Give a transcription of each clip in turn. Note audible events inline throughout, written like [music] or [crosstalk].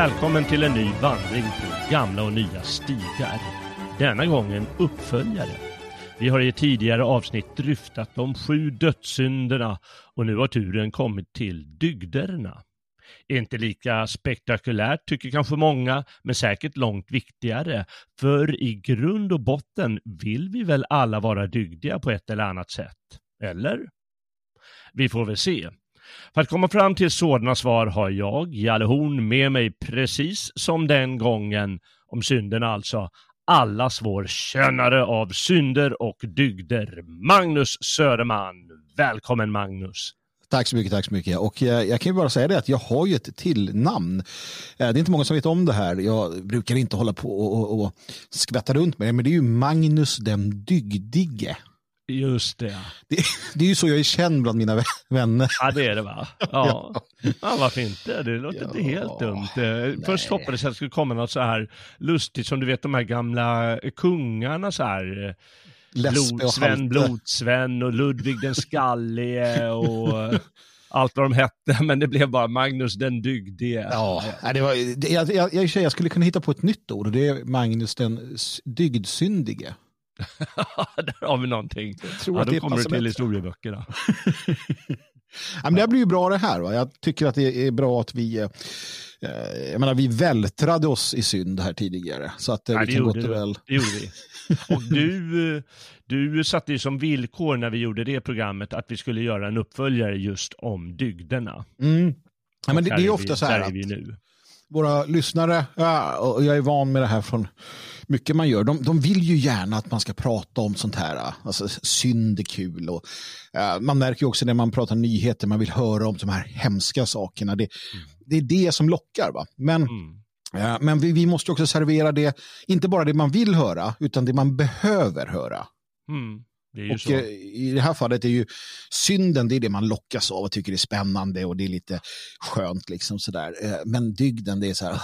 Välkommen till en ny vandring på gamla och nya stigar. Denna gången uppföljare. Vi har i tidigare avsnitt dryftat de sju dödssynderna och nu har turen kommit till dygderna. Inte lika spektakulärt tycker kanske många, men säkert långt viktigare. För i grund och botten vill vi väl alla vara dygdiga på ett eller annat sätt? Eller? Vi får väl se. För att komma fram till sådana svar har jag, Jalle Horn, med mig precis som den gången, om synderna alltså, allas vår kännare av synder och dygder, Magnus Söderman. Välkommen Magnus! Tack så mycket, tack så mycket. Och eh, jag kan ju bara säga det att jag har ju ett tillnamn. namn. Eh, det är inte många som vet om det här. Jag brukar inte hålla på och, och, och skvätta runt med det, men det är ju Magnus den dygdige. Just det. Det, det är ju så jag är känd bland mina vä- vänner. Ja, det är det va? Ja, ja varför inte? Det låter inte helt dumt. Eh, Först hoppades jag att det skulle komma något så här lustigt som du vet de här gamla kungarna så här. eh, Blodsven. Blodsven och Ludvig den skallige och eh, allt vad de hette. Men det blev bara Magnus den dygdige. Ja, nej, det var, jag, jag, jag, jag skulle kunna hitta på ett nytt ord och det är Magnus den dygdsyndige. [laughs] Där har vi någonting. tror Ja, att då det kommer det till historieböckerna. [laughs] Ja, men det här blir ju bra det här. Va? Jag tycker att det är bra att vi, eh, jag menar, vi vältrade oss i synd här tidigare. Så att eh, Ja, vi kan gott och väl. Det gjorde vi. Och du, eh, du satte ju som villkor när vi gjorde det programmet att vi skulle göra en uppföljare just om dygderna. Mm. Ja, men det, det är ofta vi, så här att vi nu. Våra lyssnare, ja, och jag är van med det här från mycket man gör, de, de vill ju gärna att man ska prata om sånt här. Alltså synd är kul och man märker också när man pratar nyheter, man vill höra om de här hemska sakerna. Det, det är det som lockar. Va? Men, Mm. men vi, vi måste också servera det, inte bara det man vill höra, utan det man behöver höra. Mm. Det Och så. eh, i det här fallet är ju synden, det är det man lockas av och tycker är spännande och det är lite skönt liksom sådär. Eh, Men dygden, det är så här,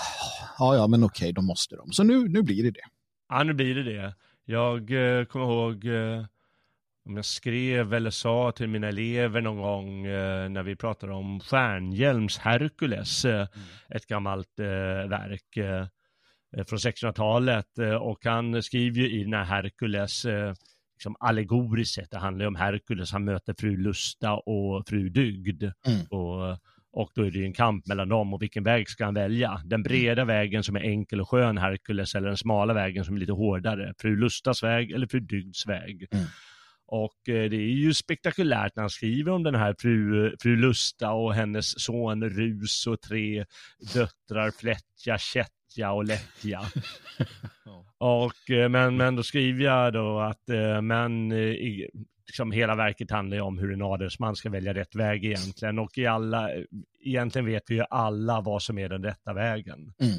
ja ja men okej, då måste de. Så nu, nu blir det det. Ja, nu blir det det. Jag eh, kommer ihåg eh, om jag skrev eller sa till mina elever någon gång eh, när vi pratade om Stjärnhjälms Herkules, eh, ett gammalt verk från 1600-talet. Eh, och han skriver ju i den här Herkules liksom allegoriskt sett, det handlar ju om Herkules, han möter fru Lusta och fru Dygd. Mm. Och, och då är det ju en kamp mellan dem och vilken väg ska han välja? Den breda vägen som är enkel och skön Herkules eller den smala vägen som är lite hårdare? Fru Lustas väg eller fru Dygds väg? Mm. Och eh, det är ju spektakulärt när han skriver om den här fru, fru Lusta och hennes son Rus och tre döttrar Flättja, Kättja och Lättja. [laughs] Och, eh, men, men då skriver jag då att eh, men, eh, i, liksom hela verket handlar ju om hur en adelsman ska välja rätt väg egentligen. Och i alla, egentligen vet vi ju alla vad som är den rätta vägen. Mm.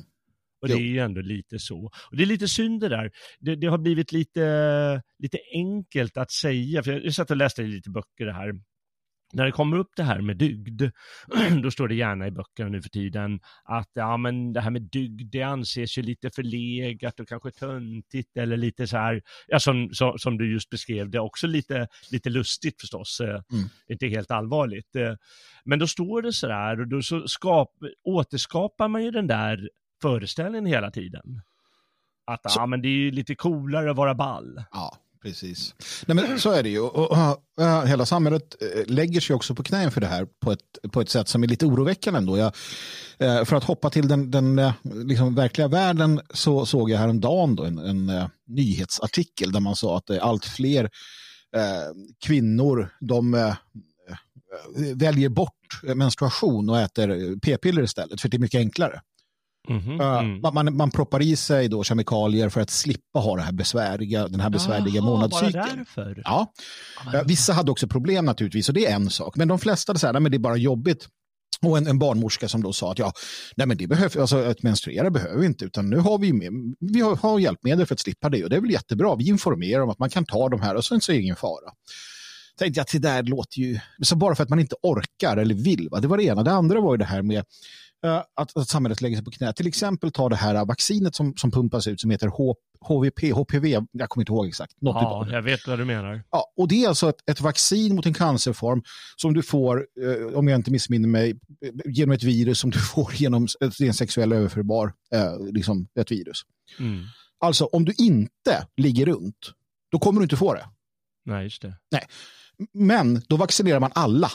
Och det Jo. är ju ändå lite så. Och det är lite synd det där. Det, det har blivit lite, lite enkelt att säga, för jag, satt och läste lite böcker här. När det kommer upp det här med dygd, [clears throat] då står det gärna i böckerna nu för tiden att ja, men det här med dygd, det anses ju lite förlegat och kanske töntigt eller lite så här, ja, som, som, som du just beskrev det, också lite, lite lustigt förstås, eh, Mm. inte helt allvarligt. eh. Men då står det så där och då så skap, återskapar man ju den där föreställningen hela tiden. Att Så- ja, men det är ju lite coolare att vara ball. Ja, Precis. Nej, men så är det ju. Och, och, och, eh, hela samhället eh, lägger sig också på knä för det här på ett, på ett sätt som är lite oroväckande ändå. Jag, eh, för att hoppa till den, den liksom verkliga världen så såg jag häromdagen då en, en nyhetsartikel där man sa att allt fler eh, kvinnor de eh, väljer bort menstruation och äter p-piller istället för det är mycket enklare. Mm -hmm. mm. Man, man, man, proppar i sig då kemikalier för att slippa ha det här besvärliga, den här besvärliga Jaha, månadscykeln. Ja. Ah. Vissa hade också problem naturligtvis och det är en sak. Men de flesta hade sagt att det är bara jobbigt. Och en, en barnmorska som då sa att ja, nej men det behöver, alltså att menstruera behöver vi inte, utan nu har vi, med, vi har, har hjälpmedel för att slippa det och det är väl jättebra. Vi informerar om att man kan ta de här och sen så är det ingen fara tänkte jag att det där låter ju, så bara för att man inte orkar eller vill. Va? Det var det ena. Det andra var ju det här med att, att samhället lägger sig på knä. Till exempel ta det här vaccinet som, som pumpas ut som heter H, HVP, HPV, jag kommer inte ihåg exakt. Något ja, jag vet vad du menar. Ja, och det är alltså ett, ett vaccin mot en cancerform som du får, uh, om jag inte missminner mig, genom ett virus som du får genom en sexuell överförbar, uh, liksom ett virus. Mm. Alltså om du inte ligger runt, då kommer du inte få det. Nej, just det. Nej. Men då vaccinerar man alla.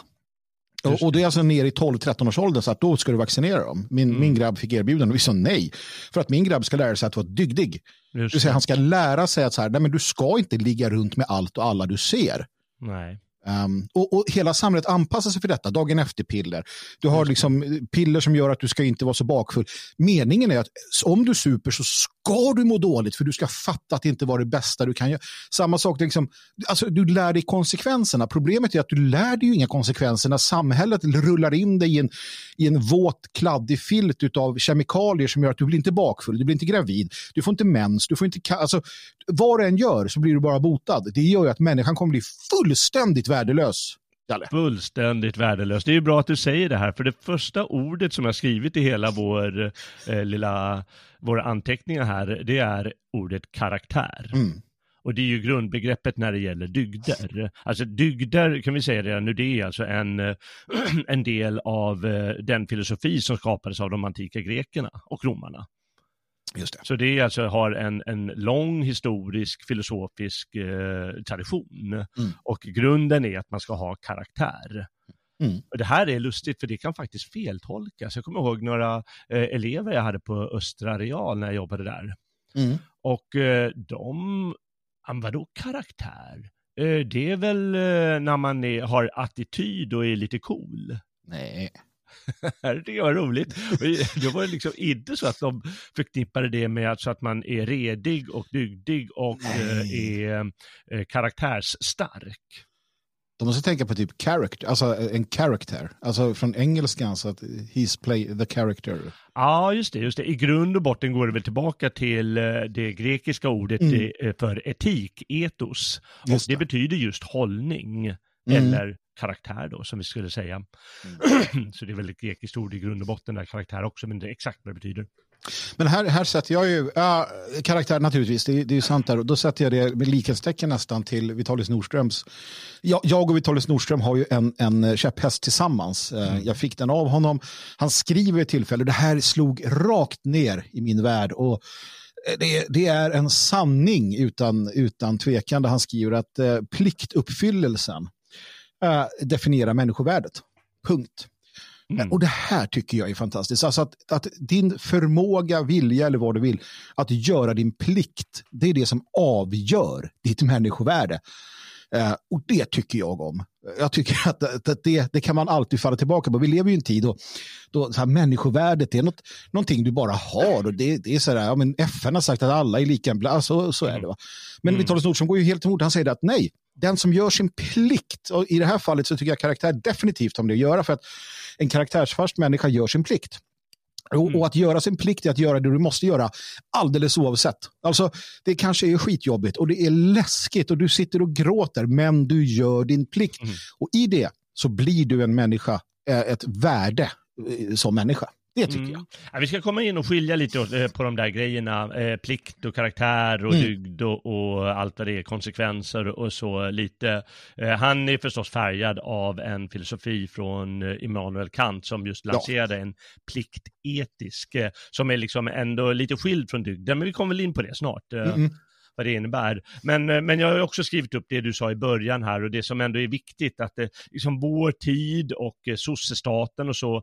Och, och det är alltså ner i 12-13 års ålder så att då ska du vaccinera dem. Min, mm. min grabb fick erbjudande och vi sa nej. För att min grabb ska lära sig att vara dygdig. Just det vill säga, han ska lära sig att så här, nej, men du ska inte ligga runt med allt och alla du ser. Nej. Um, och, och, hela samhället anpassar sig för detta, dagen efter-piller. Du har liksom piller som gör att du ska inte vara så bakfull. Meningen är att om du super så ska du må dåligt för du ska fatta att det inte var det bästa du kan göra. Samma sak, liksom, alltså, du lär dig konsekvenserna. Problemet är att du lär dig ju inga konsekvenser när samhället rullar in dig i en, i en våt, kladdig filt av kemikalier som gör att du blir inte bakfull, du blir inte gravid, du får inte mens, du får inte... Alltså, vad du än gör så blir du bara botad. Det gör ju att människan kommer bli fullständigt värdelös. Jalle. Fullständigt värdelös. Det är ju bra att du säger det här, för det första ordet som jag skrivit i hela vår eh, lilla, våra anteckningar här, det är ordet karaktär. Mm. Och det är ju grundbegreppet när det gäller dygder. Alltså dygder kan vi säga redan nu, det är alltså en, [clears throat] en del av eh, den filosofi som skapades av de antika grekerna och romarna. Just det. Så det alltså har en, en lång historisk filosofisk eh, tradition. Mm. Och grunden är att man ska ha karaktär. Mm. Det här är lustigt för det kan faktiskt feltolkas. Jag kommer ihåg några eh, elever jag hade på Östra Real när jag jobbade där. Mm. Och eh, de, vadå karaktär? Eh, det är väl eh, när man är, har attityd och är lite cool? Nej. [laughs] det var roligt. Det var liksom inte så att de förknippade det med alltså att man är redig och dygdig och Nej. är eh, karaktärsstark. De måste tänka på typ character, alltså en character, alltså från engelskan så att he's play the character. Ja, just det, just det. I grund och botten går det väl tillbaka till eh, det grekiska ordet mm. för etik, etos. Och det. det betyder just hållning mm. eller karaktär då, som vi skulle säga. Mm. [clears throat] så det är väl ett grekiskt ord i grund och botten där, karaktär också, men det är exakt vad det betyder. Men här, här sätter jag ju, ja, karaktär naturligtvis, det, det är ju sant där, och då sätter jag det med likhetstecken nästan till Vitalis Nordströms. Jag, jag och Vitalis Nordström har ju en, en käpphäst tillsammans. Eh, mm. Jag fick den av honom. Han skriver i tillfälle, det här slog rakt ner i min värld. Och eh, det, det, är en sanning utan, utan tvekan där han skriver att eh, pliktuppfyllelsen äh, definiera människovärdet. Punkt. Mm. Och det här tycker jag är fantastiskt. Alltså att, att, din förmåga, vilja eller vad du vill, att göra din plikt, det är det som avgör ditt människovärde. Uh, och det tycker jag om. Jag tycker att, att det, det, kan man alltid falla tillbaka på. Vi lever ju i en tid då, då så här, människovärdet är något, någonting du bara har. Och det, det är så här, ja, men FN har sagt att alla är lika, så, så är det. Va? Men mm. Vitalis Nordström går ju helt emot. Han säger att nej, den som gör sin plikt, och i det här fallet så tycker jag karaktär definitivt har med det att göra för att en karaktärsfast människa gör sin plikt. Mm. Och att göra sin plikt är att göra det du måste göra alldeles oavsett. Alltså, det kanske är skitjobbigt och det är läskigt och du sitter och gråter, men du gör din plikt. Mm. Och i det så blir du en människa, eh, ett värde eh, som människa. Det tycker mm. jag. Ja, vi ska komma in och skilja lite eh, på de där grejerna. Eh, plikt och karaktär och mm. dygd och, och, allt vad det är, konsekvenser och så lite. Eh, han är förstås färgad av en filosofi från Immanuel Kant som just lanserade ja. en pliktetisk, eh, som är liksom ändå lite skild från dygden, men vi kommer väl in på det snart. Mm. vad det innebär. Men, men jag har också skrivit upp det du sa i början här och det som ändå är viktigt att det, liksom vår tid och sossestaten och så,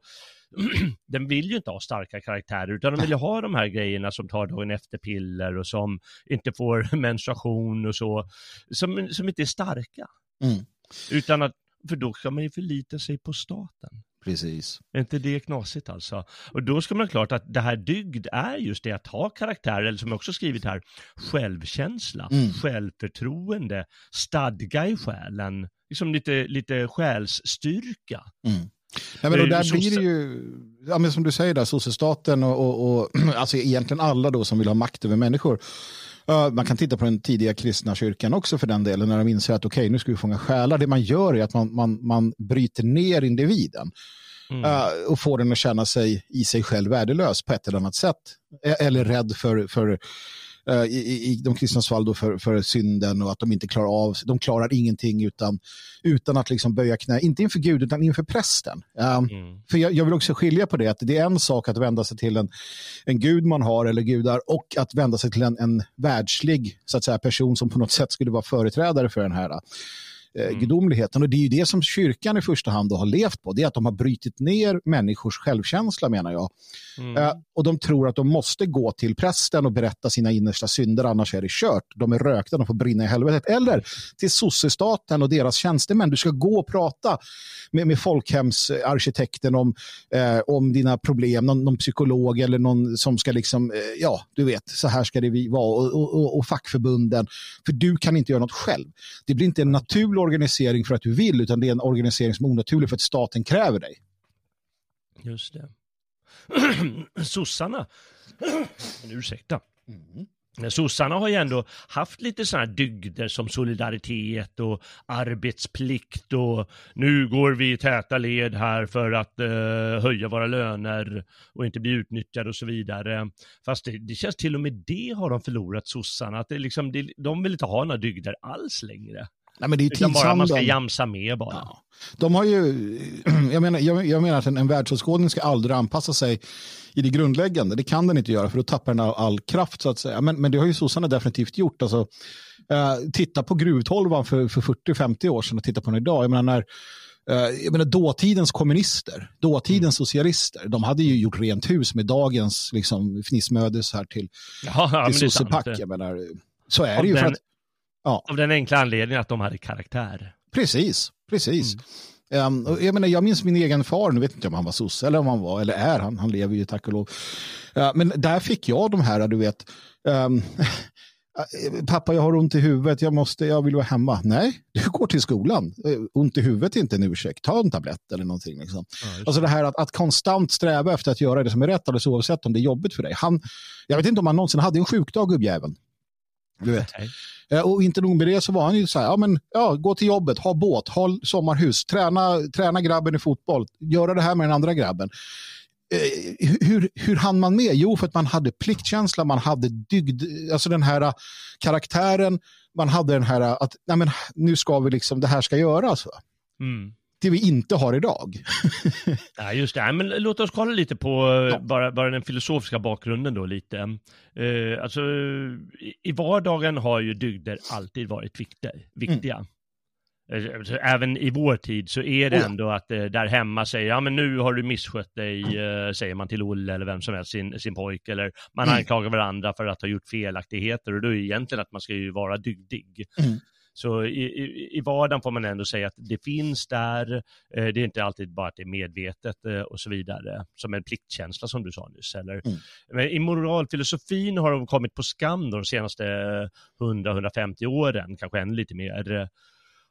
[clears throat] den vill ju inte ha starka karaktärer utan de vill ju ha de här grejerna som tar dagen efter-piller och som inte får [laughs] menstruation och så, som, som inte är starka. Mm. Utan att, för då ska man ju förlita sig på staten. Precis. Är inte det knasigt alltså? Och då ska man klart att det här dygd är just det att ha karaktär, eller som jag också skrivit här, självkänsla, Mm. självförtroende, stadga i själen, liksom lite, lite själsstyrka. Mm. Ja, men och Eh, där blir det ju, ja, men som du säger, där, sossestaten och, och, och [clears throat] alltså egentligen alla då som vill ha makt över människor. Uh, man kan titta på den tidiga kristna kyrkan också för den delen, när de inser att okej, nu ska vi fånga själar. Det man gör är att man, man, man bryter ner individen Mm. uh, och får den att känna sig i sig själv värdelös på ett eller annat sätt. E- Eller rädd för, för uh, i, i- de kristnas fall då för, för synden och att de inte klarar av, de klarar ingenting utan, utan att liksom böja knä, inte inför Gud utan inför prästen. Um, Mm. för jag, jag vill också skilja på det, att det är en sak att vända sig till en, en gud man har eller gudar och att vända sig till en, en världslig så att säga, person som på något sätt skulle vara företrädare för den här eh, Mm. gudomligheten. Och det är ju det som kyrkan i första hand då har levt på, det är att de har brutit ner människors självkänsla menar jag. Mm. Eh, och de tror att de måste gå till prästen och berätta sina innersta synder, annars är det kört. De är rökta, de får brinna i helvetet. Eller till sossestaten och deras tjänstemän. Du ska gå och prata med, med folkhemsarkitekten om, eh, om dina problem, någon, någon psykolog eller någon som ska liksom, eh, ja, du vet, så här ska det vara och, och, och, och fackförbunden. För du kan inte göra något själv. Det blir inte en naturlig organisering för att du vill, utan det är en organisering som är onaturlig för att staten kräver dig. Just det. [clears throat] Sossarna, [clears throat] ursäkta. Men Sossarna har ju ändå haft lite sådana här dygder som solidaritet och arbetsplikt och nu går vi i täta led här för att eh, höja våra löner och inte bli utnyttjade och så vidare. Fast det, det känns till och med det har de förlorat sossarna, att det liksom, det, de vill inte ha några dygder alls längre. Nej, men det är Utan bara man ska jamsa med bara. Ja. De har ju, [clears throat] jag menar, jag, jag menar att en, en världsåskådning ska aldrig anpassa sig i det grundläggande. Det kan den inte göra för då tappar den all, all kraft så att säga. Men, men det har ju sossarna definitivt gjort. Alltså, eh, titta på gruvtolvan för, för 40-50 år sedan och titta på den idag. Jag menar, när, eh, jag menar dåtidens kommunister, dåtidens socialister, de hade ju gjort rent hus med dagens liksom, fnissmödes här till, Ja, till sossepack. Jag menar, så är det ju. För att, ja. Av den enkla anledningen att de hade karaktär. Precis, precis. Mm. Um, jag, menar, jag minns min egen far, nu vet inte om han var sosse eller om han var, eller är han, han lever ju tack och lov. Uh, men där fick jag de här, du vet, um, [laughs] pappa jag har ont i huvudet, jag, måste, jag vill vara hemma. Nej, du går till skolan. Uh, ont i huvudet är inte en ursäkt, ta en tablett eller någonting. Liksom. Alltså det här att, att konstant sträva efter att göra det som är rätt, alldeles oavsett om det är jobbigt för dig. Han, jag vet inte om han någonsin hade en sjukdag, gubbjäveln. Du vet. Nej. Eh, Och inte nog med det så var han ju så här, ja, men, ja, gå till jobbet, ha båt, ha sommarhus, träna, träna grabben i fotboll, göra det här med den andra grabben. Eh, hur, hur hann man med? Jo, för att man hade pliktkänsla, man hade dygd, alltså den här eh, karaktären, man hade den här att nej, men, nu ska vi liksom, det här ska göras. Mm. Det vi inte har idag. [laughs] Ja, just det. Men låt oss kolla lite på eh, bara, bara den filosofiska bakgrunden då lite. Eh, alltså, i- vardagen har ju dygder alltid varit viktiga. viktiga. Eh, alltså, Även i vår tid så är det Oh ja. ändå att eh, där hemma säger, ja men nu har du misskött dig, eh, säger man till Olle eller vem som helst, sin, sin pojk, eller man Mm. anklagar varandra för att ha gjort felaktigheter och då är det egentligen att man ska ju vara dygdig. Mm. Så i, i, i vardagen får man ändå säga att det finns där, eh, det är inte alltid bara att det är medvetet eh, och så vidare, som en pliktkänsla som du sa nyss. Eller? Mm. Men i moralfilosofin har de kommit på skam de senaste 100-150 åren, kanske ännu lite mer. eh,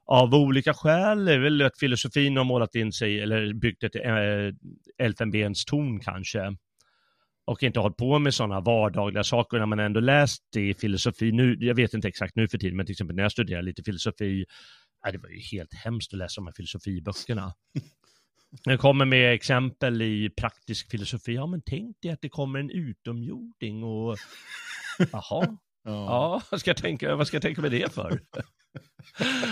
Av olika skäl, är väl att filosofin har målat in sig, eller byggt ett äh, elfenbenstorn kanske och inte hållit på med sådana vardagliga saker när man ändå läst i filosofi. Nu, jag vet inte exakt nu för tiden, men till exempel när jag studerade lite filosofi, ja, det var ju helt hemskt att läsa de här filosofiböckerna. [laughs] Jag kommer med exempel i praktisk filosofi. Ja, men tänk dig att det kommer en utomjording och [laughs] jaha, ja, vad ska jag tänka, vad ska jag tänka med det för? [laughs]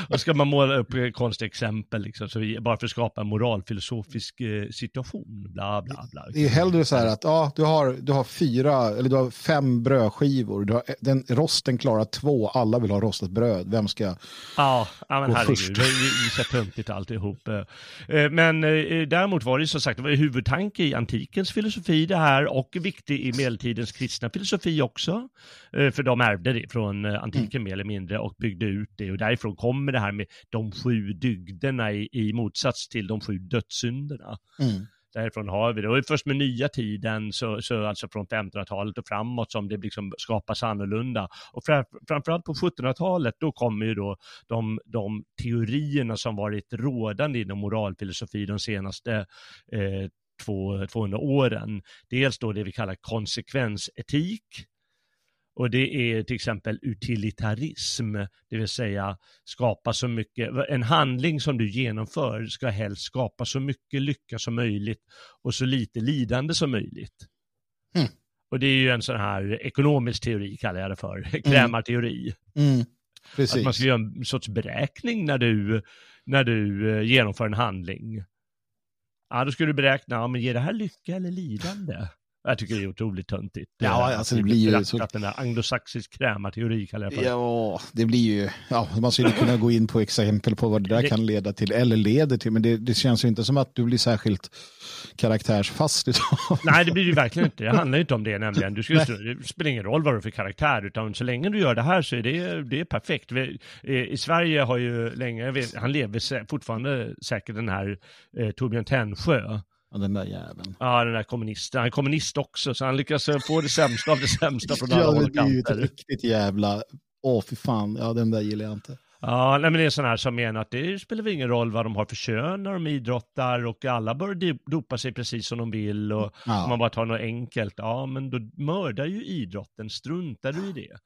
Och ska man måla upp konstiga exempel, liksom, så bara för att skapa en moralfilosofisk eh, situation. Bla, bla, bla. Det är hellre så här att ja, du, har, du har fyra, eller du har fem brödskivor, du har, den, rosten klarar två, alla vill ha rostat bröd. Vem ska Ja, ja men herregud, det är så töntigt alltihop. Eh, eh, Men eh, däremot var det som sagt, det var huvudtanke i antikens filosofi det här och viktig i medeltidens kristna filosofi också. För de ärvde det från antiken mer eller mindre och byggde ut det och därifrån kommer det här med de sju dygderna i, i motsats till de sju dödssynderna. Mm. Därifrån har vi det. Och först med nya tiden, så, så alltså från 1500-talet och framåt, som det liksom skapas annorlunda. Och fram, framförallt på 1700-talet, då kommer ju då de, de teorierna som varit rådande inom moralfilosofi de senaste eh, två, 200 åren. Dels då det vi kallar konsekvensetik, och det är till exempel utilitarism, det vill säga skapa så mycket, en handling som du genomför ska helst skapa så mycket lycka som möjligt och så lite lidande som möjligt. Mm. Och det är ju en sån här ekonomisk teori kallar jag det för, krämarteori. Mm. Att Precis. man ska göra en sorts beräkning när du, när du eh, genomför en handling. Ja, då ska du beräkna, ja, men ger det här lycka eller lidande? Jag tycker det är otroligt töntigt. Ja, Eh, alltså det blir ju så- Den där anglosaxisk krämarteori kallar jag för. Ja, det blir ju, ja, man skulle kunna gå in på exempel på vad det där Det- kan leda till, eller leder till, men det, det känns ju inte som att du blir särskilt karaktärsfast. utav- Nej, det blir det ju verkligen inte. Det [laughs] handlar ju inte om det nämligen. Du ska, det spelar ingen roll vad du för karaktär, utan så länge du gör det här så är det, det är perfekt. Vi, I Sverige har ju länge, vet, han lever fortfarande säkert den här eh, Torbjörn Tännsjö. Ja, den där jäveln. Ja, den där kommunisten. Han är kommunist också, så han lyckas få det sämsta av det sämsta från alla Ja, håll och det är ju ett kanter. riktigt jävla, åh fy fan, ja den där gillar jag inte. Ja, nej, men det är sån här som menar att det spelar ingen roll vad de har för kön när de idrottar och alla bör dopa sig precis som de vill och Ja. om man bara tar något enkelt, ja men då mördar ju idrotten, struntar du i det?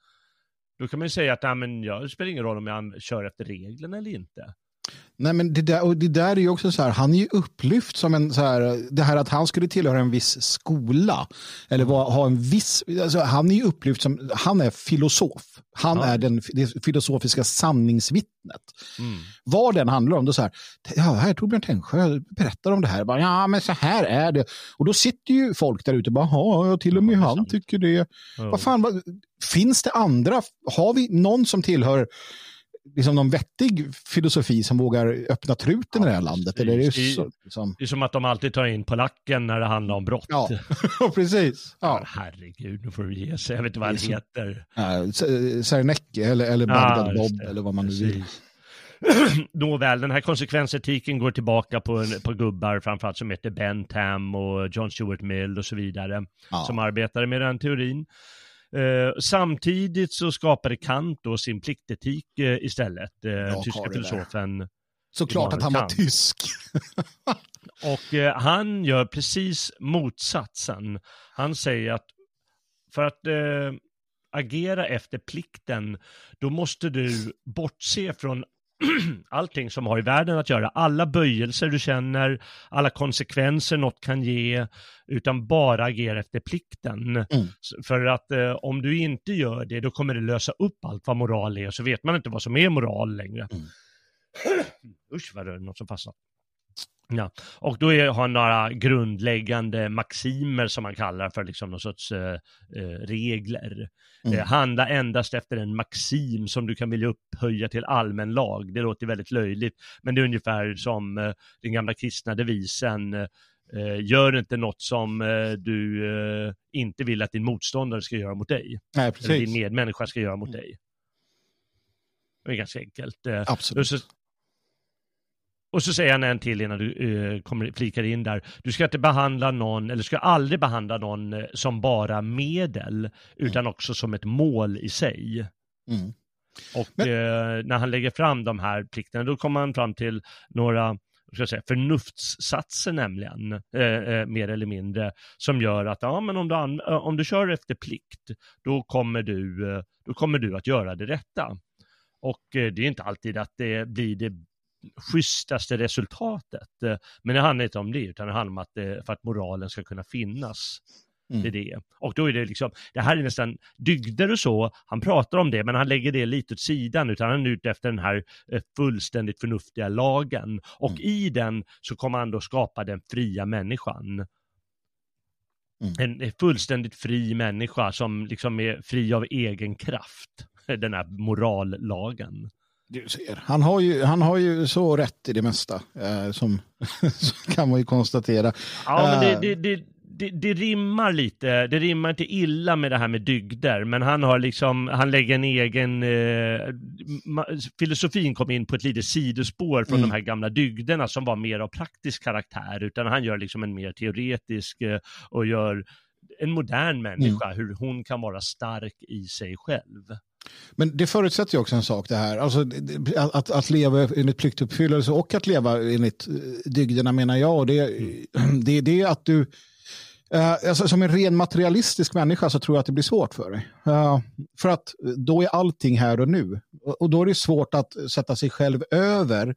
Då kan man ju säga att ja, men jag, det spelar ingen roll om jag kör efter reglerna eller inte. Nej, men det där, och det där är ju också så här, han är ju upplyft som en så här, det här att han skulle tillhöra en viss skola, eller var, ha en viss, alltså han är ju upplyft som, han är filosof. Han Ja. är den, det filosofiska sanningsvittnet. Mm. Vad den handlar om, då så här, ja, här Torbjörn Tännsjö berättar om det här, bara, ja men så här är det. Och då sitter ju folk där ute och bara, ja, till och med Ja, han tycker det. Ja. Vad fan, vad, finns det andra, har vi någon som tillhör liksom någon vettig filosofi som vågar öppna truten i det här landet? Eller är det så, liksom, Det är som att de alltid tar in polacken när det handlar om brott. ja, [laughs] precis. Ja, Ja. herregud, nu får du ge sig. Jag vet inte vad han heter. Ja, S- Sernecke eller, eller Ja, Bagdad Bob eller vad man nu vill. [clears throat] Nåväl, den här konsekvensetiken går tillbaka på, på gubbar framförallt som heter Bentham och John Stuart Mill och så vidare, Ja. som arbetade med den teorin. Eh, samtidigt så skapade Kant då sin pliktetik eh, istället, eh, tyska det där. filosofen. Såklart att han var Kant. tysk. [laughs] Och eh, han gör precis motsatsen. Han säger att för att eh, agera efter plikten, då måste du bortse från [clears throat] allting som har i världen att göra, alla böjelser du känner, alla konsekvenser något kan ge, utan bara agera efter plikten. S- För att eh, om du inte gör det, då kommer det lösa upp allt vad moral är, så vet man inte vad som är moral längre. [clears throat] Usch vad det är något som fastnat. Ja, och då är, har han några grundläggande maximer som man kallar för liksom någon sorts eh, eh, regler. Mm. Eh, handla endast efter en maxim som du kan vilja upphöja till allmän lag. Det låter väldigt löjligt, men det är ungefär som eh, den gamla kristna devisen eh, gör inte något som eh, du eh, inte vill att din motståndare ska göra mot dig. Nej, Eller din precis. medmänniska ska göra mot dig. Det är ganska enkelt. Eh, Absolut. så, och så säger han en till innan du eh, kommer, flikar in där. Du ska inte behandla någon, eller ska aldrig behandla någon eh, som bara medel, utan också som ett mål i sig. Mm. Och Men- eh, när han lägger fram de här plikterna, då kommer han fram till några ska jag säga, förnuftssatser nämligen, eh, eh, mer eller mindre, som gör att ja, men om, du eh, om du kör efter plikt, då kommer du, eh, då kommer du att göra det rätta. Och det är inte alltid att det blir det schysstaste resultatet. Eh, Men det handlar inte om det, utan det handlar om att, eh, för att moralen ska kunna finnas. Mm. Det är det. Och då är det liksom, det här är nästan dygder och så, han pratar om det, men han lägger det lite åt sidan, utan han är ute efter den här eh, fullständigt förnuftiga lagen. Och mm. i den så kommer han då skapa den fria människan. Mm. En fullständigt fri människa som liksom är fri av egen kraft. Den här morallagen. Du ser, han har ju, han har ju så rätt i det mesta, eh, [laughs] som, kan man ju konstatera. Ja, men det, eh, det, det, det, det, rimmar lite, det rimmar inte illa med det här med dygder, men han har liksom, han lägger en egen, eh, filosofin kom in på ett litet sidospår från mm. de här gamla dygderna som var mer av praktisk karaktär, utan han gör liksom en mer teoretisk eh, och gör en modern människa, mm. hur hon kan vara stark i sig själv. Men det förutsätter ju också en sak det här. Alltså, att, att leva enligt pliktuppfyllelse och att leva enligt eh, dygderna menar jag. Det, mm. [clears throat] det, det är att du, uh, alltså, som en ren materialistisk människa så tror jag att det blir svårt för dig. Uh, för att då är allting här och nu. Och, och, då är det svårt att sätta sig själv över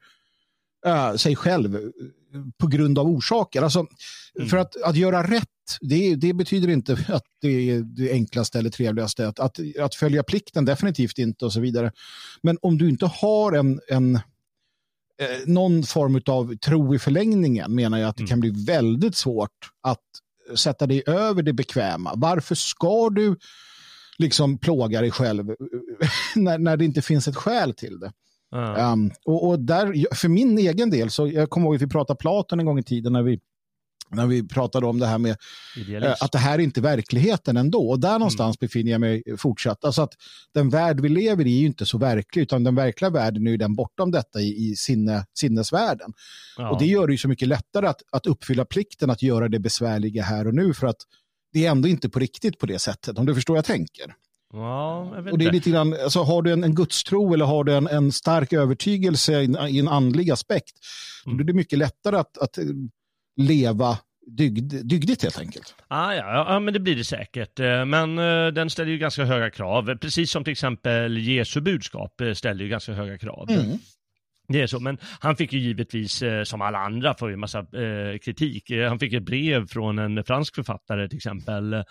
uh, sig själv på grund av orsaker. Alltså, mm. För att, att göra rätt, det, det, betyder inte [laughs] att det är det enklaste eller trevligaste. Att, att, att, följa plikten, definitivt inte och så vidare. Men om du inte har en, en eh, någon form av tro i förlängningen menar jag att det mm. kan bli väldigt svårt att sätta dig över det bekväma. Varför ska du liksom plåga dig själv [laughs] när, när det inte finns ett skäl till det? Mm. Um, och, och, där, för min egen del, så jag kommer ihåg att vi pratade Platon en gång i tiden när vi när vi pratade om det här med äh, att det här är inte verkligheten ändå. Och där någonstans mm. befinner jag mig fortsatt. Alltså att den värld vi lever i är ju inte så verklig, utan den verkliga världen är ju den bortom detta i, i sinne, sinnesvärlden. Ja. Och det gör det ju så mycket lättare att, att uppfylla plikten att göra det besvärliga här och nu, för att det är ändå inte på riktigt på det sättet, om du förstår vad jag tänker. Ja, och det är lite grann, alltså, har du en, en gudstro eller har du en, en stark övertygelse i, i en andlig aspekt, mm. då är det mycket lättare att, att leva dygd, dygdigt helt enkelt. Ah, ja, ja, men det blir det säkert. Eh, men uh, den ställer ju ganska höga krav, precis som till exempel Jesu budskap eh, ställer ju ganska höga krav. Mm. Det är så, men han fick ju givetvis, som alla andra, få en massa eh, kritik. Han fick ett brev från en fransk författare till exempel,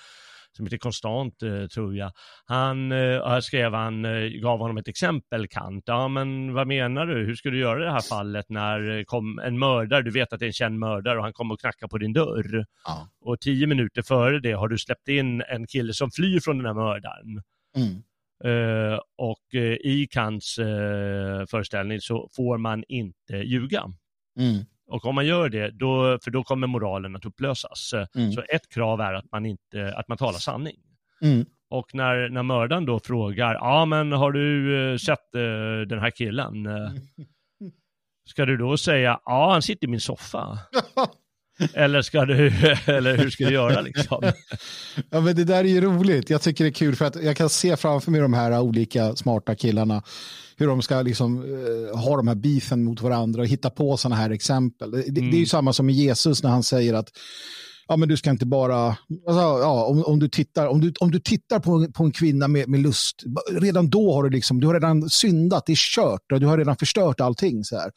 som heter Konstant, eh, tror jag. Han eh, skrev, han eh, gav honom ett exempel, Kant. Ja, men vad menar du? Hur ska du göra i det här fallet när kom en mördare, du vet att det är en känd mördare och han kommer och knackar på din dörr. Ja. Och tio minuter före det har du släppt in en kille som flyr från den här mördaren. Mm. Uh, och uh, i Kants uh, föreställning så får man inte ljuga. Mm. Och om man gör det, då, för då kommer moralen att upplösas. Mm. Så ett krav är att man, inte, att man talar sanning. Mm. Och när, när mördaren då frågar, ja men har du uh, sett uh, den här killen? Uh, ska du då säga, ja han sitter i min soffa? [laughs] eller, ska du, [laughs] eller hur ska du göra liksom? ja men det där är ju roligt. Jag tycker det är kul för att jag kan se framför mig de här olika smarta killarna hur de ska liksom, uh, ha de här beefen mot varandra och hitta på sådana här exempel. Det, mm. det, är ju mm. samma som med Jesus när han säger att ja, men du ska inte bara, alltså, ja, om, om, du tittar, om, du, om du tittar på, på en kvinna med, med lust, redan då har du liksom, du har redan syndat, det är kört, och du har redan förstört allting. Så här.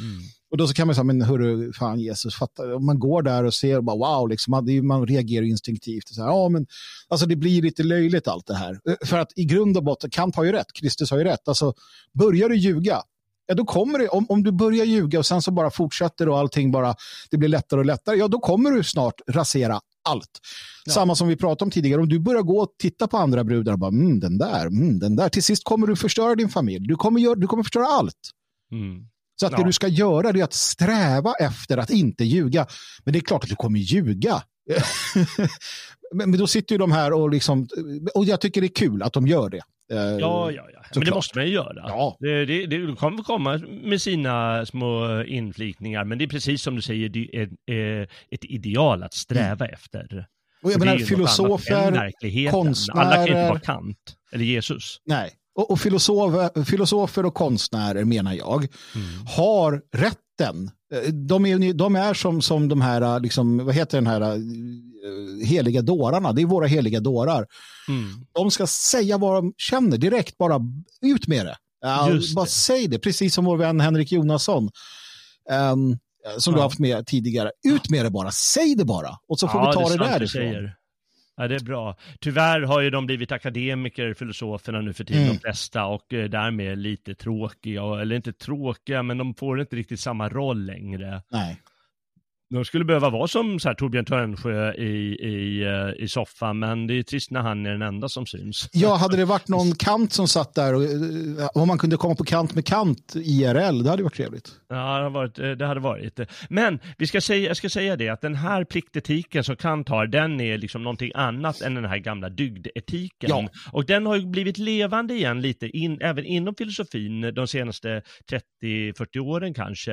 Mm. Och då så kan man säga, men hörru, fan Jesus, fatta, om man går där och ser, bara, wow, liksom, man, man reagerar instinktivt. Så här, ja, men, alltså, det blir lite löjligt allt det här. Eh, för att i grund och botten, Kant har ju rätt, Kristus har ju rätt. Alltså, börjar du ljuga, ja, då kommer det, om, om du börjar ljuga och sen så bara fortsätter och allting bara, det blir lättare och lättare, ja då kommer du snart rasera allt. Ja. Samma som vi pratade om tidigare, om du börjar gå och titta på andra brudar och bara, mm, den där, mm, den där, till sist kommer du förstöra din familj, du kommer, gör, du kommer förstöra allt. Mm. Så att ja. det du ska göra är att sträva efter att inte ljuga. Men det är klart att du kommer ljuga. [laughs] men, då sitter ju de här och liksom, och jag tycker det är kul att de gör det. Eh, ja, ja, ja. men det måste man ju göra. Ja. Det, det, det kommer komma med sina små inflikningar, men det är precis som du säger, det är ett ideal att sträva mm. efter. Och jag menar, filosofer, konstnärer... Alla kan inte vara Kant eller Jesus. Nej, och, och filosofer, filosofer och konstnärer menar jag mm. har rätten. Eh, de är, de är som, som de här, liksom, vad heter den här, uh, heliga dårarna. Det är våra heliga dårar. Mm. De ska säga vad de känner direkt, bara ut med det. Uh, bara det. säg det, precis som vår vän Henrik Jonasson. Um, som ja. du har haft med tidigare. Ut med det bara, säg det bara. Och så får ja, vi ta det, det därifrån. Ja, det är bra. Tyvärr har ju de blivit akademiker, filosoferna nu för tiden, Mm. de flesta, och eh, därmed lite tråkiga, eller inte tråkiga, men de får inte riktigt samma roll längre. Nej. De skulle behöva vara som så här, Torbjörn Törnsjö i, i, eh, i soffan, men det är trist när han är den enda som syns. Ja, hade det varit någon Kant som satt där och eh, om man kunde komma på kant med Kant IRL, det hade varit trevligt. Ja, det hade varit. eh, Det hade varit. Men vi ska säga, jag ska säga det, att den här pliktetiken som Kant har, den är liksom någonting annat än den här gamla dygdetiken. Ja. Och den har ju blivit levande igen lite, in, även inom filosofin de senaste 30-40 åren kanske,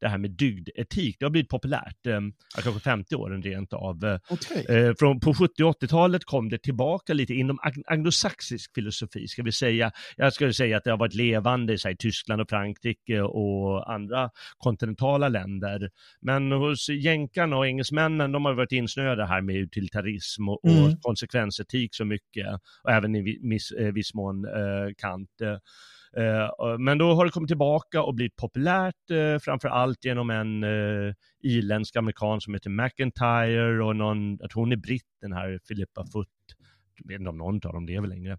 det här med dygdetik. Det har blivit populärt, eh, ja, kanske 50 åren rent av. Eh, Okej. Eh, från, på 70 och 80-talet kom det tillbaka lite inom anglosaxisk filosofi, ska vi säga. Jag skulle säga att det har varit levande i Tyskland och Frankrike och andra kontinentala länder. Men hos jänkarna och engelsmännen, de har varit insnöade här med utilitarism och, Mm. och konsekvensetik så mycket. Och även i vi- miss, eh, viss mån eh, Kant. Eh, men då har det kommit tillbaka och blivit populärt, eh, framför allt genom en eh, irländsk amerikan som heter McIntyre och någon, jag tror hon är britt, den här Philippa Foot. Jag vet inte om någon av dem lever längre.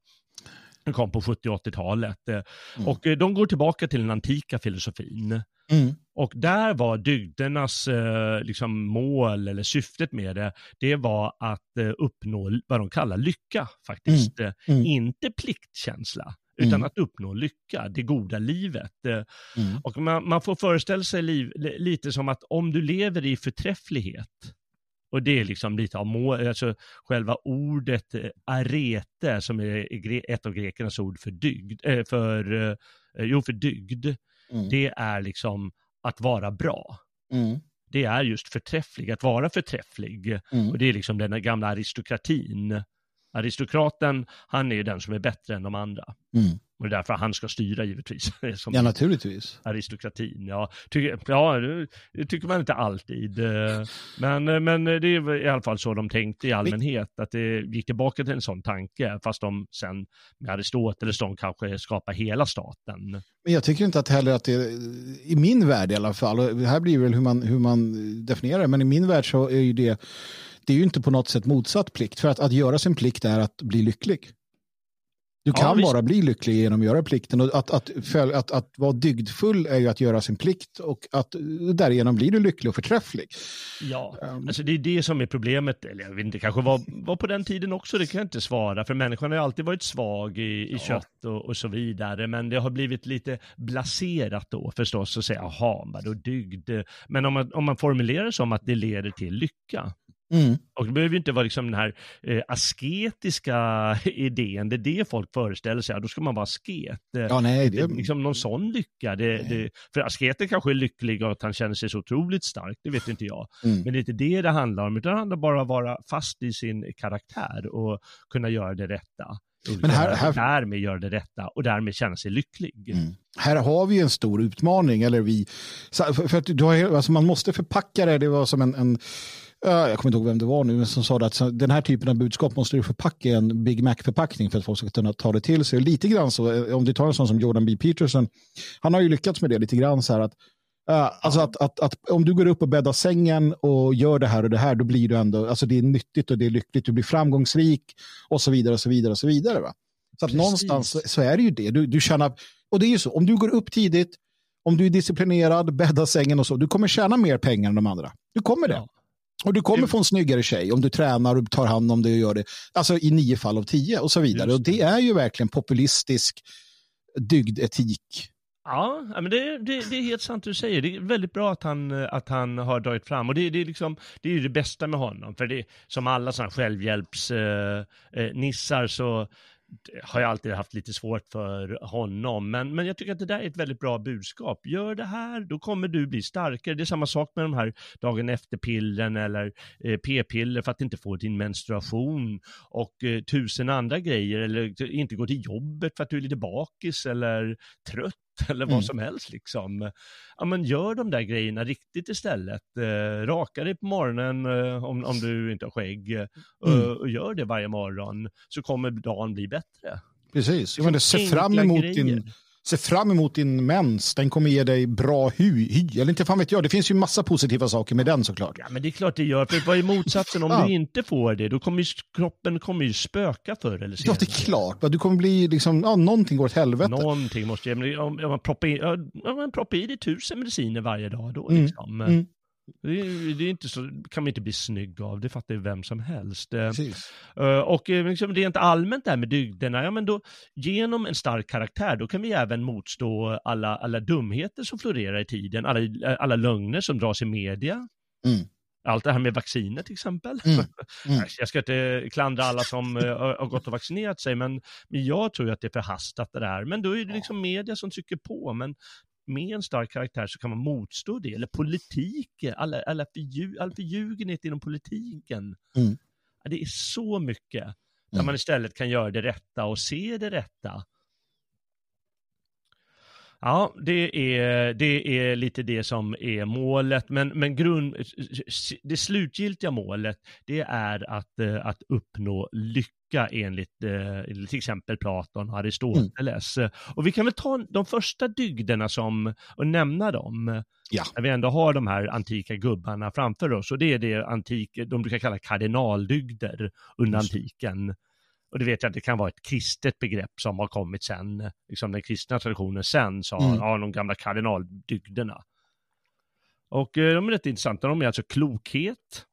Den kom på 70 och 80-talet. Eh, Mm. Och de går tillbaka till den antika filosofin. Mm. Och där var dygdernas liksom mål eller syftet med det, det var att uppnå vad de kallar lycka faktiskt. Eh, Mm. Inte pliktkänsla, utan Mm. att uppnå lycka, det goda livet. Eh, Mm. och man, man får föreställa sig liv, li- lite som att om du lever i förträfflighet, och det är liksom lite av mål, alltså själva ordet eh, arete, som är ett av grekernas ord för dygd, eh, för, jo för dygd, Mm. det är liksom att vara bra. Mm. Det är just förträfflig, att vara förträfflig. Mm. Och det är liksom den gamla aristokratin. Aristokraten, han är ju den som är bättre än de andra. Mm. Och det är därför han ska styra givetvis. [laughs] Som Ja, naturligtvis. aristokratin. Ja, tycker, ja, det, tycker man inte alltid. eh, Men, eh, men det är i alla fall så de tänkte i allmänhet, att det gick tillbaka till en sån tanke, fast de sen med Aristoteles, de kanske skapar hela staten. Men jag tycker inte att heller att det, i min värld i alla fall, och här blir väl hur man, hur man definierar det, men i min värld så är ju det, det är ju inte på något sätt motsatt plikt. För att, att göra sin plikt är att bli lycklig. Du Ja, kan visst. bara bli lycklig genom att göra plikten. Och att, att, följ, att, att vara dygdfull är ju att göra sin plikt och att därigenom blir du lycklig och förträfflig. Ja, Um, alltså det är det som är problemet, eller jag vet inte, kanske var, var på den tiden också, det kan jag inte svara, för människan har ju alltid varit svag i, i Ja. kött och, och så vidare, men det har blivit lite blaserat då förstås, att säga, jaha, vadå dygd? Men om man, om man formulerar det som att det leder till lycka, mm, och det behöver ju inte vara liksom den här eh, asketiska [laughs] idén, det är det folk föreställer sig, ja, då ska man vara asket. Eh, ja, nej, det, det, liksom någon sån lycka. Det, det, för asketen kanske är lycklig och att han känner sig så otroligt stark, det vet inte jag. mm, Men det är inte det det handlar om, utan det handlar bara om att vara fast i sin karaktär och kunna göra det rätta. Men här- här- därmed göra det rätta och därmed känna sig lycklig. Mm. Här har vi en stor utmaning, eller vi, för, för att du har, alltså man måste förpacka det, det var som en, en eh, jag kommer inte ihåg vem det var nu, men som sa att den här typen av budskap måste du förpacka i en Big Mac-förpackning för att folk ska kunna ta det till sig. Lite grann så, eh, om du tar en sån som Jordan B. Peterson, han har ju lyckats med det lite grann så här att eh, alltså att, att, att om du går upp och bäddar sängen och gör det här och det här, då blir du ändå, alltså det är nyttigt och det är lyckligt, du blir framgångsrik och så vidare och så vidare och så vidare. Va? Så att Precis. någonstans så är det ju det. Du, du tjänar, och det är ju så, om du går upp tidigt, om du är disciplinerad, bäddar sängen och så, du kommer tjäna mer pengar än de andra. Du kommer det. Ja. Och du kommer Det- få en snyggare tjej om du tränar och tar hand om det och gör det. Alltså i nio fall av tio och så vidare. Just Och det är ju verkligen populistisk dygdetik. Ja, men det, det, det är helt sant du säger. Det är väldigt bra att han, att han har dragit fram. Och det, det, är liksom, det är ju det bästa med honom. För det, som alla sådana självhjälpsnissar eh, eh, så har jag alltid haft lite svårt för honom. Men, men jag tycker att det där är ett väldigt bra budskap. Gör det här, då kommer du bli starkare. Det är samma sak med de här dagen efter-pillren eller eh, p-piller för att inte få din menstruation och eh, tusen andra grejer. Eller inte gå till jobbet för att du är lite bakis eller trött [laughs] eller vad Mm. som helst liksom. Ja men gör de där grejerna riktigt istället. Eh, raka dig på morgonen eh, om, om du inte har skägg eh, Mm. och gör det varje morgon så kommer dagen bli bättre. Precis. Jag menar, se fram emot grejer. din Se fram emot din mens. Den kommer ge dig bra hy. hy. Eller inte fan vet jag. Det finns ju massa positiva saker med den såklart. Ja, men det är klart det gör. För vad är motsatsen? Om Ja. du inte får det, då kommer ju kroppen kommer ju spöka förr eller Ja, senare. det är klart. Du kommer bli liksom, ja, någonting går åt helvete. Någonting måste ju, om, om man proppar i, ja, om man proppar i dig tusen mediciner varje dag då Mm. liksom. Mm. Det, det är inte så, kan man inte bli snygg av, det fattar ju vem som helst. Eh, Precis. Eh, Och eh, liksom rent allmänt där med dygderna, ja men då genom en stark karaktär, då kan vi även motstå alla, alla dumheter som florerar i tiden, alla, alla lögner som dras i media. Mm. Allt det här med vacciner till exempel. Mm. [laughs] Mm. Jag ska inte klandra alla som har gått och vaccinerat sig, men, jag tror att det är förhastat det där. Men då är det liksom media som trycker på, men med en stark karaktär så kan man motstå det. Eller politiken, alla, alla all förljugenhet inom politiken. Mm. Det är så mycket där Mm. man istället kan göra det rätta och se det rätta. Ja, det är, det är lite det som är målet, men, men grund, det slutgiltiga målet, det är att, eh, att uppnå lycka enligt eh, till exempel Platon och Aristoteles. Och vi kan väl ta de första dygderna som, och nämna dem, Ja. när vi ändå har de här antika gubbarna framför oss, och det är det antik, de brukar kalla kardinaldygder under Just antiken. Och det vet jag att det kan vara ett kristet begrepp som har kommit sen, liksom den kristna traditionen sen sa, Mm. ja, de gamla kardinaldygderna. Och eh, de är rätt intressanta, de är alltså klokhet,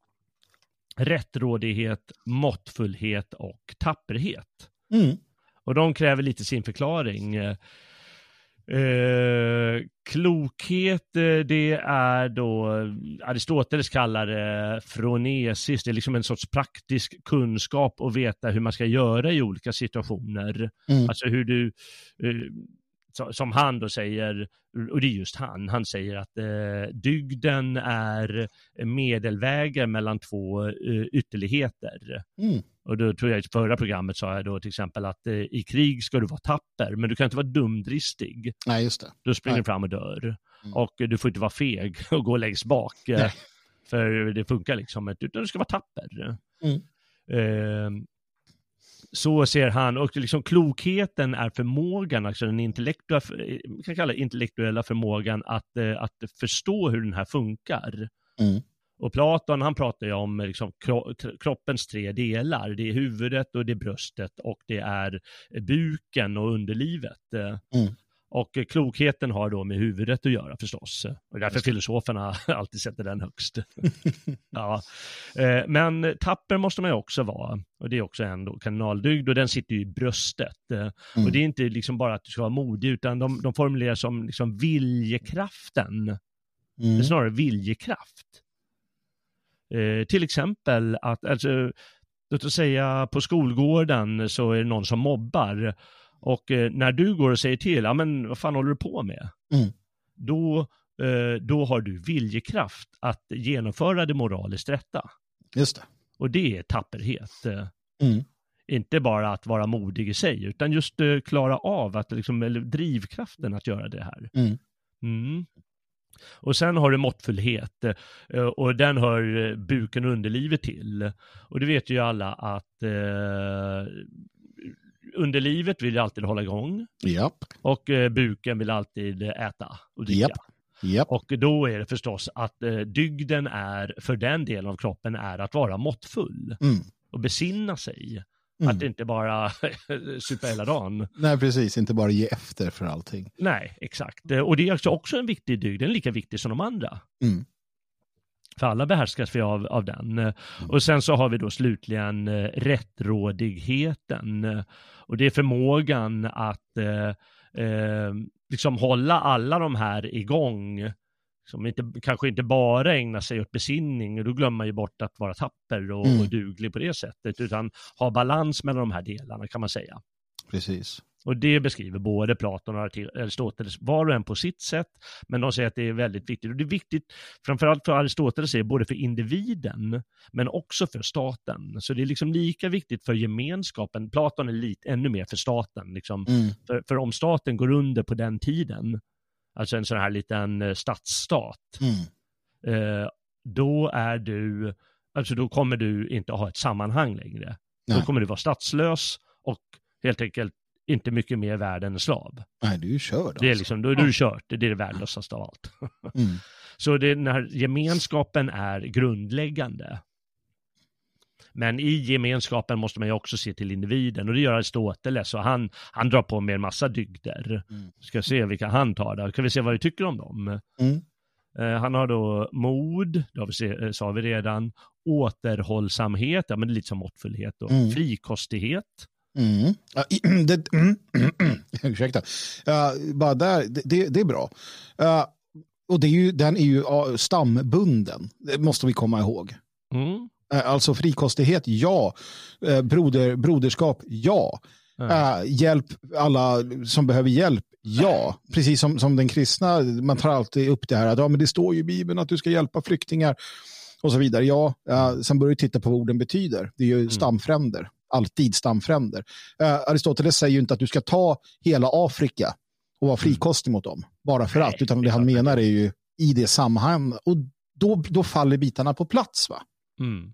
rättrådighet, måttfullhet och tapperhet. Mm. Och de kräver lite sin förklaring. Eh, Eh, klokhet, eh, det är då, Aristoteles kallar det fronesis, det är liksom en sorts praktisk kunskap och veta hur man ska göra i olika situationer. Mm. Alltså hur du, eh, som han då säger, och det är just han, han säger att eh, dygden är medelvägen mellan två eh, ytterligheter. Mm. Och då tror jag i förra programmet sa jag då till exempel att eh, i krig ska du vara tapper, men du kan inte vara dumdristig. Nej, just det. Då springer du fram och dör. Mm. Och du får inte vara feg [laughs] och gå längst bak. Nej. För det funkar liksom inte, utan du ska vara tapper. Mm. Eh, så ser han, och liksom klokheten är förmågan, alltså den intellektuella, kan kalla intellektuella förmågan att, eh, att förstå hur den här funkar. Mm. Och Platon han pratar ju om liksom, kro t- kroppens tre delar. Det är huvudet och det är bröstet och det är buken och underlivet. Eh, Mm. Och eh, klokheten har då med huvudet att göra förstås. Och därför filosoferna [laughs] alltid sätter den högst. [laughs] ja. Eh, Men tapper måste man ju också vara. Och det är också en då kardinaldygd och den sitter ju i bröstet. Eh, Mm. Och det är inte liksom bara att du ska vara modig utan de, de formulerar som liksom viljekraften. Det är Mm. snarare viljekraft. Eh, till exempel att, alltså, låt oss säga på skolgården så är det någon som mobbar. Och eh, när du går och säger till, ja men vad fan håller du på med? Mm. Då, eh, då har du viljekraft att genomföra det moraliskt rätta. Just det. Och det är tapperhet. Eh, Mm. Inte bara att vara modig i sig, utan just eh, klara av att, liksom, eller drivkraften att göra det här. Mm. Mm. Och sen har du måttfullhet eh, och den hör eh, buken och underlivet till. Och det vet ju alla att eh, underlivet vill alltid hålla igång Japp. och eh, buken vill alltid äta och dricka. Japp. Japp. Och då är det förstås att eh, dygden är, för den delen av kroppen, är att vara måttfull Mm. och besinna sig. Mm. Att inte bara [laughs] supa hela dagen. Nej, precis. Inte bara ge efter för allting. Nej, exakt. Eh, Och det är också en viktig dygd, den är lika viktig som de andra. Mm. För alla behärskas vi av, av den. Och sen så har vi då slutligen eh, rättrådigheten. Och det är förmågan att eh, eh, liksom hålla alla de här igång. Som inte, kanske inte bara ägna sig åt besinning, och då glömmer man ju bort att vara tapper och, Mm. och duglig på det sättet, utan ha balans mellan de här delarna kan man säga. Precis. Och det beskriver både Platon och Aristoteles, var och en på sitt sätt, men de säger att det är väldigt viktigt. Och det är viktigt, framförallt för Aristoteles, är både för individen, men också för staten. Så det är liksom lika viktigt för gemenskapen. Platon är lite, ännu mer för staten. Liksom. Mm. För, för om staten går under på den tiden, alltså en sån här liten eh, stadsstat, Mm. eh, då är du, alltså då kommer du inte ha ett sammanhang längre. Då Nej. kommer du vara statslös och helt enkelt inte mycket mer värd än en slav. Nej, du är körd. Det är alltså. liksom, då är du kört, det är det värdelösaste av allt. [laughs] Mm. Så det, här gemenskapen är grundläggande. Men i gemenskapen måste man ju också se till individen och det gör Aristoteles och han, han drar på med en massa dygder. Mm. Ska se vilka han tar då. Kan vi se vad vi tycker om dem? Mm. Eh, han har då mod, det vi se, eh, sa vi redan, återhållsamhet, ja men det är lite som måttfullhet och Mm. frikostighet. Mm. [clears throat] Det, [clears throat] mm. Ursäkta. Ja, bara där, det, det, är bra. Ja, och det är ju, den är ju stambunden, det måste vi komma ihåg. Mm. Alltså frikostighet, ja. Broder, broderskap, ja. Eh, hjälp alla som behöver hjälp, ja. Precis som, som den kristna, man tar alltid upp det här att ja, men det står ju i Bibeln att du ska hjälpa flyktingar och så vidare. Ja, sen börjar du titta på vad orden betyder. Det är ju stamfränder, alltid stamfränder. Eh, Aristoteles säger ju inte att du ska ta hela Afrika och vara frikostig mot dem, bara för att, utan det han menar är ju i det sammanhanget. Och då, då faller bitarna på plats. va? Mm.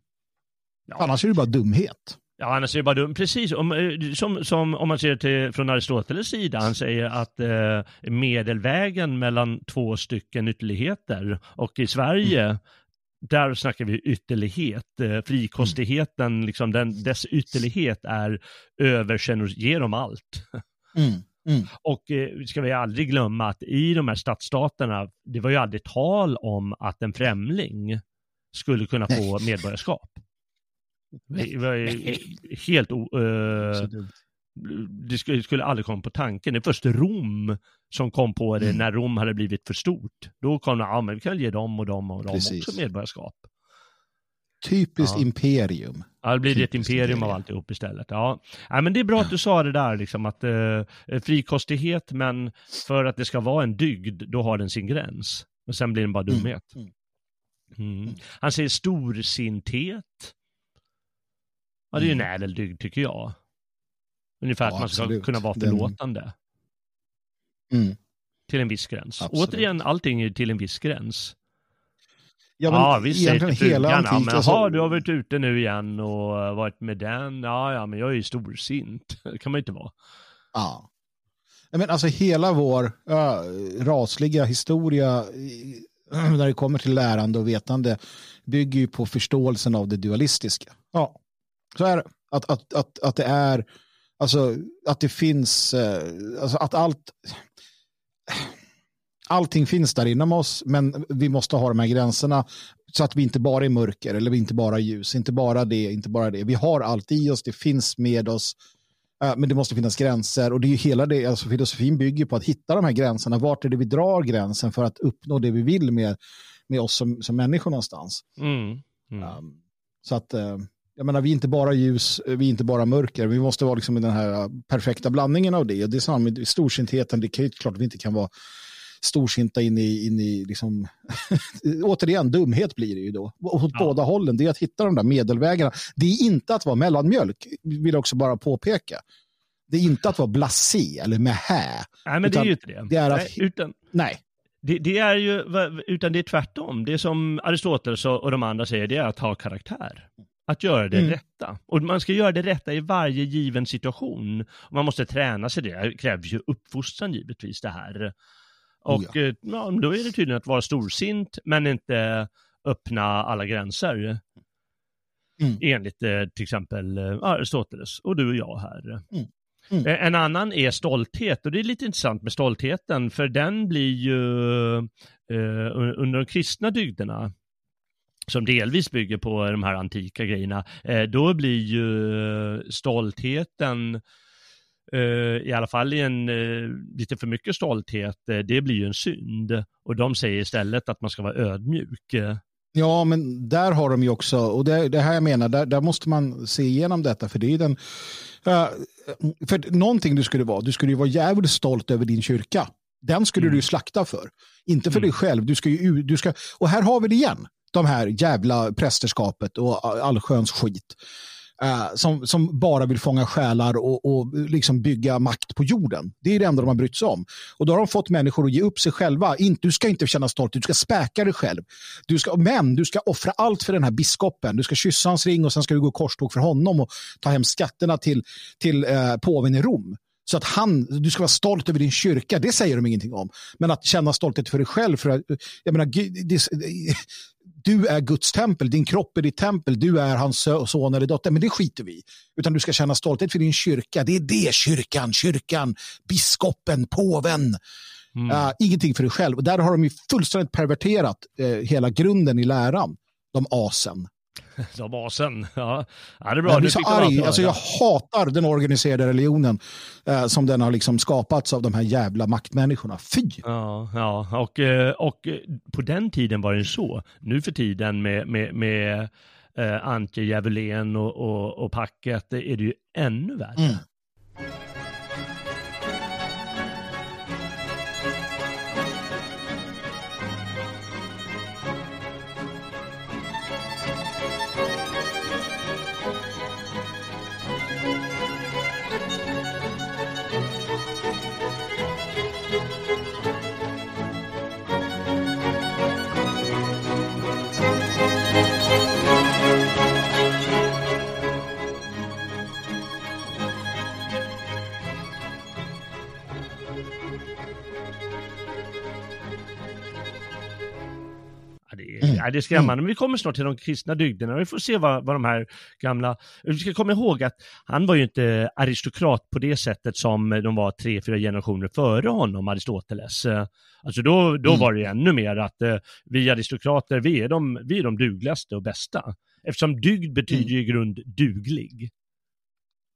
Ja. Annars är det bara dumhet. Ja, annars är det bara dumt. Precis, om, eh, som, som om man ser till från Aristoteles sida, han säger att eh, medelvägen mellan två stycken ytterligheter och i Sverige, där snackar vi ytterlighet. Eh, frikostigheten, liksom den, dess ytterlighet är övergenerös, ger dem allt. Mm. Mm. Och eh, ska vi aldrig glömma att i de här stadsstaterna, det var ju aldrig tal om att en främling skulle kunna få medborgarskap. Det var ju helt o, eh. Det skulle, aldrig komma på tanken. Det är först Rom som kom på det Mm. när Rom hade blivit för stort. Då kom det, ja men vi kan ge dem och dem och dem Precis. också medborgarskap. Typiskt Ja. imperium. Ja, det blir det ett Typiskt imperium av imperium. alltihop istället. Ja. ja, men det är bra att du sa det där, liksom att eh, frikostighet, men för att det ska vara en dygd, då har den sin gräns. Och sen blir den bara Mm, dumhet. mm. Mm. Han säger storsinthet. Ja, det är ju en Mm. ädel dygd tycker jag. Ungefär Ja, att man ska absolut. kunna vara Den- förlåtande. Mm. Till en viss gräns. Absolut. Återigen, allting är till en viss gräns. Ja, men Ja, vi säger egentligen hela frugan, ja, men alltså- jaha, du har varit ute nu igen och varit med den. Ja, ja, men jag är ju storsint. [laughs] Det kan man ju inte vara. Ja. Men alltså hela vår ja, rasliga historia i- [clears throat] när det kommer till lärande och vetande bygger ju på förståelsen av det dualistiska. Ja, så är det. Att, att, att, att det är, alltså att det finns, eh, alltså att allt, allting finns där inom oss, men vi måste ha de här gränserna så att vi inte bara är mörker eller vi inte bara är ljus, inte bara det, inte bara det. Vi har allt i oss, det finns med oss, eh, men det måste finnas gränser och det är ju hela det, alltså filosofin bygger på att hitta de här gränserna, vart är det vi drar gränsen för att uppnå det vi vill med, med oss som, som människor någonstans. Mm. Mm. Um, så att, eh, jag menar, vi är inte bara ljus, vi är inte bara mörker, vi måste vara liksom i den här perfekta blandningen av det. Och det är samma med storsintheten, det är klart att vi inte kan vara storsinta in i, in i liksom, [laughs] återigen, dumhet blir det ju då. Och Åt Ja. båda hållen, det är att hitta de där medelvägarna. Det är inte att vara mellanmjölk, vill jag också bara påpeka. Det är inte att vara blasé eller mähä. Nej, men det är ju inte det. det är att- Nej, utan, Nej, det, det är ju, utan det är tvärtom. Det som Aristoteles och de andra säger, det är att ha karaktär. Att göra det Mm. rätta. Och man ska göra det rätta i varje given situation. Man måste träna sig det. Det krävs ju uppfostran givetvis det här. Och Oh eh, ja, då är det tydligen att vara storsint, men inte öppna alla gränser. Mm. Enligt eh, till exempel eh, Aristoteles och du och jag här. Mm. Mm. En annan är stolthet och det är lite intressant med stoltheten för den blir ju eh, un- under de kristna dygderna som delvis bygger på de här antika grejerna, eh, då blir ju stoltheten eh, i alla fall i en eh, lite för mycket stolthet, eh, det blir ju en synd. Och de säger istället att man ska vara ödmjuk. Eh, Ja, men där har de ju också, och det, det här jag menar, där, där måste man se igenom detta, för det är den, eh, för någonting du skulle vara, du skulle ju vara jävligt stolt över din kyrka. Den skulle Mm. du ju slakta för, inte för Mm. dig själv. Du ska ju, du ska, och här har vi det igen, de här jävla prästerskapet och allsköns skit. Uh, som, som bara vill fånga själar och, och liksom bygga makt på jorden. Det är det enda de har brytt sig om. Och då har de fått människor att ge upp sig själva. In, du ska inte känna stolthet, du ska späka dig själv. Du ska, men du ska offra allt för den här biskopen. Du ska kyssa hans ring och sen ska du gå korståg för honom och ta hem skatterna till, till uh, påven i Rom. Så att han, du ska vara stolt över din kyrka, det säger de ingenting om. Men att känna stolthet för dig själv, för att, jag menar, det, du är Guds tempel, din kropp är ditt tempel, du är hans son eller dotter, men det skiter vi Utan du ska känna stolthet för din kyrka, det är det kyrkan, kyrkan, biskopen, påven. Mm. Uh, ingenting för dig själv. Och där har de ju fullständigt perverterat uh, hela grunden i läran, de asen. De asen, ja. ja det är bra. Jag blir så arg, alltså jag hatar den organiserade religionen uh, som den har liksom skapats av de här jävla maktmänniskorna. Fy! Ja, ja. Och, och på den tiden var det så. Nu för tiden med, med, med eh, Antje Djävulén och, och, och packet är det ju ännu värre. Mm. Nej, det är skrämmande. Mm. Men vi kommer snart till de kristna dygderna. Vi får se vad, vad de här gamla... Vi ska komma ihåg att han var ju inte aristokrat på det sättet som de var tre, fyra generationer före honom, Aristoteles. Alltså då, då mm. var det ännu mer att eh, vi aristokrater, vi är, de, vi är de dugligaste och bästa. Eftersom dygd betyder mm. i grund duglig.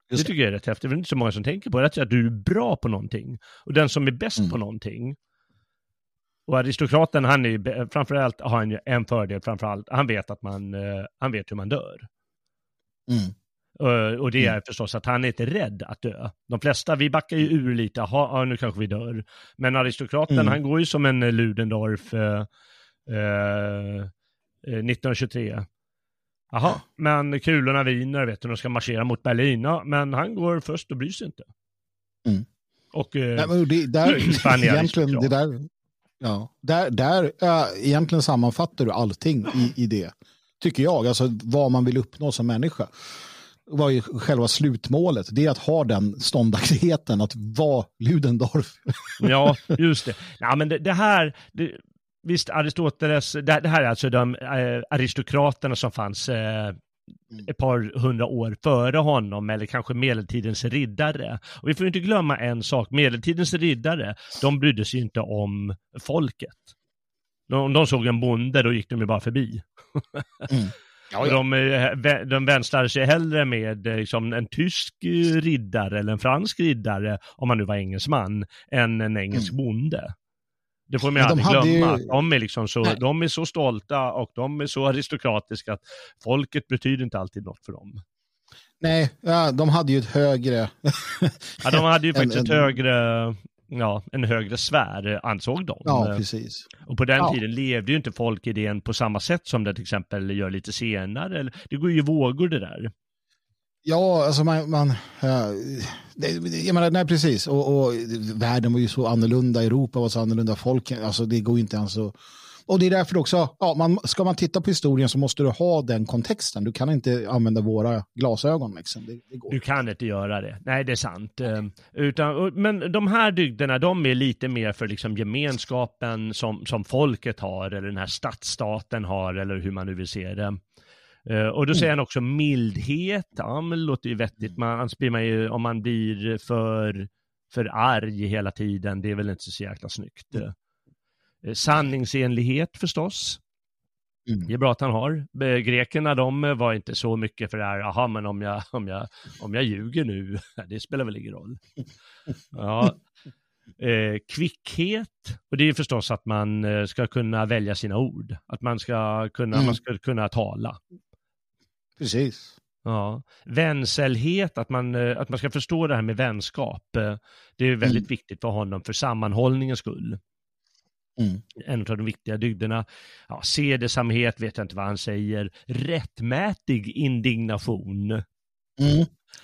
Det tycker jag är rätt häftigt, det är inte så många som tänker på det. Att du är bra på någonting. Och den som är bäst mm. på någonting, och aristokraten, han är framförallt har han ju en fördel framförallt. Han vet att man, uh, han vet hur man dör. Mm. Uh, och det är mm. förstås att han är inte rädd att dö. De flesta, vi backar ju ur lite, ja nu kanske vi dör. Men aristokraten, mm. han går ju som en Ludendorff uh, 1923. Jaha, men kulorna viner, vet du, de ska marschera mot Berlin. Ja, men han går först och bryr sig inte. Mm. Och, Nej, men det, där, [clears throat] egentligen, det där, Ja, där, där äh, egentligen sammanfattar du allting i, i det, tycker jag. Alltså vad man vill uppnå som människa. Vad är själva slutmålet? Det är att ha den ståndaktigheten, att vara Ludendorff. ja, just det. Ja, men det, det här, det, visst Aristoteles, det, det, här är alltså de äh, aristokraterna som fanns äh, ett par hundra år före honom eller kanske medeltidens riddare. Och vi får inte glömma en sak, medeltidens riddare, de brydde sig inte om folket. Om de såg en bonde, då gick de ju bara förbi. Mm. Ja, ja. De, eh, de vänstrade sig hellre med eh, liksom, en tysk riddare eller en fransk riddare, om man nu var engelsman, än en engelsk mm. bonde. Det får man aldrig glömma. Ju... De, är liksom så, de är så stolta och de är så aristokratiska att folket betyder inte alltid något för dem. Nej, ja, de hade ju ett högre... ja, de hade ju [laughs] faktiskt en, ett högre, ja, en högre sfär, ansåg de. Ja, precis. Och på den ja. tiden levde ju inte folkidén på samma sätt som det till exempel gör lite senare. Det går ju vågor det där. Ja, alltså man, man ja, jag menar, nej precis, och, och, världen var ju så annorlunda, Europa var så annorlunda, folk, alltså det går inte ens att och det är därför också, ja, man, ska man titta på historien så måste du ha den kontexten. Du kan inte använda våra glasögon. Liksom. Det, det du kan inte göra det. Nej, det är sant. Okay. Utan, men de här dygderna, de är lite mer för liksom gemenskapen som, som folket har, eller den här stadsstaten har, eller hur man nu vill se det. Uh, och då säger mm. han också mildhet, ja men det låter ju vettigt, man, annars blir man ju, om man blir för, för arg hela tiden, det är väl inte så jäkla snyggt. Mm. Uh, sanningsenlighet förstås. Mm. Det är bra att han har. Grekerna de var inte så mycket för det här, jaha men om jag, om jag, om jag ljuger nu, [laughs] det spelar väl ingen roll. [laughs] Ja. Eh, kvickhet, och det är förstås att man ska kunna välja sina ord, att man ska kunna, mm. man ska kunna tala. Precis. Ja. Vänselhet, att man, eh, att man ska förstå det här med vänskap. Eh, det är väldigt mm. viktigt för honom för sammanhållningens skull. Mm. En av de viktiga dygderna. Ja, sedesamhet vet jag inte vad han säger. Rättmätig indignation. Mm.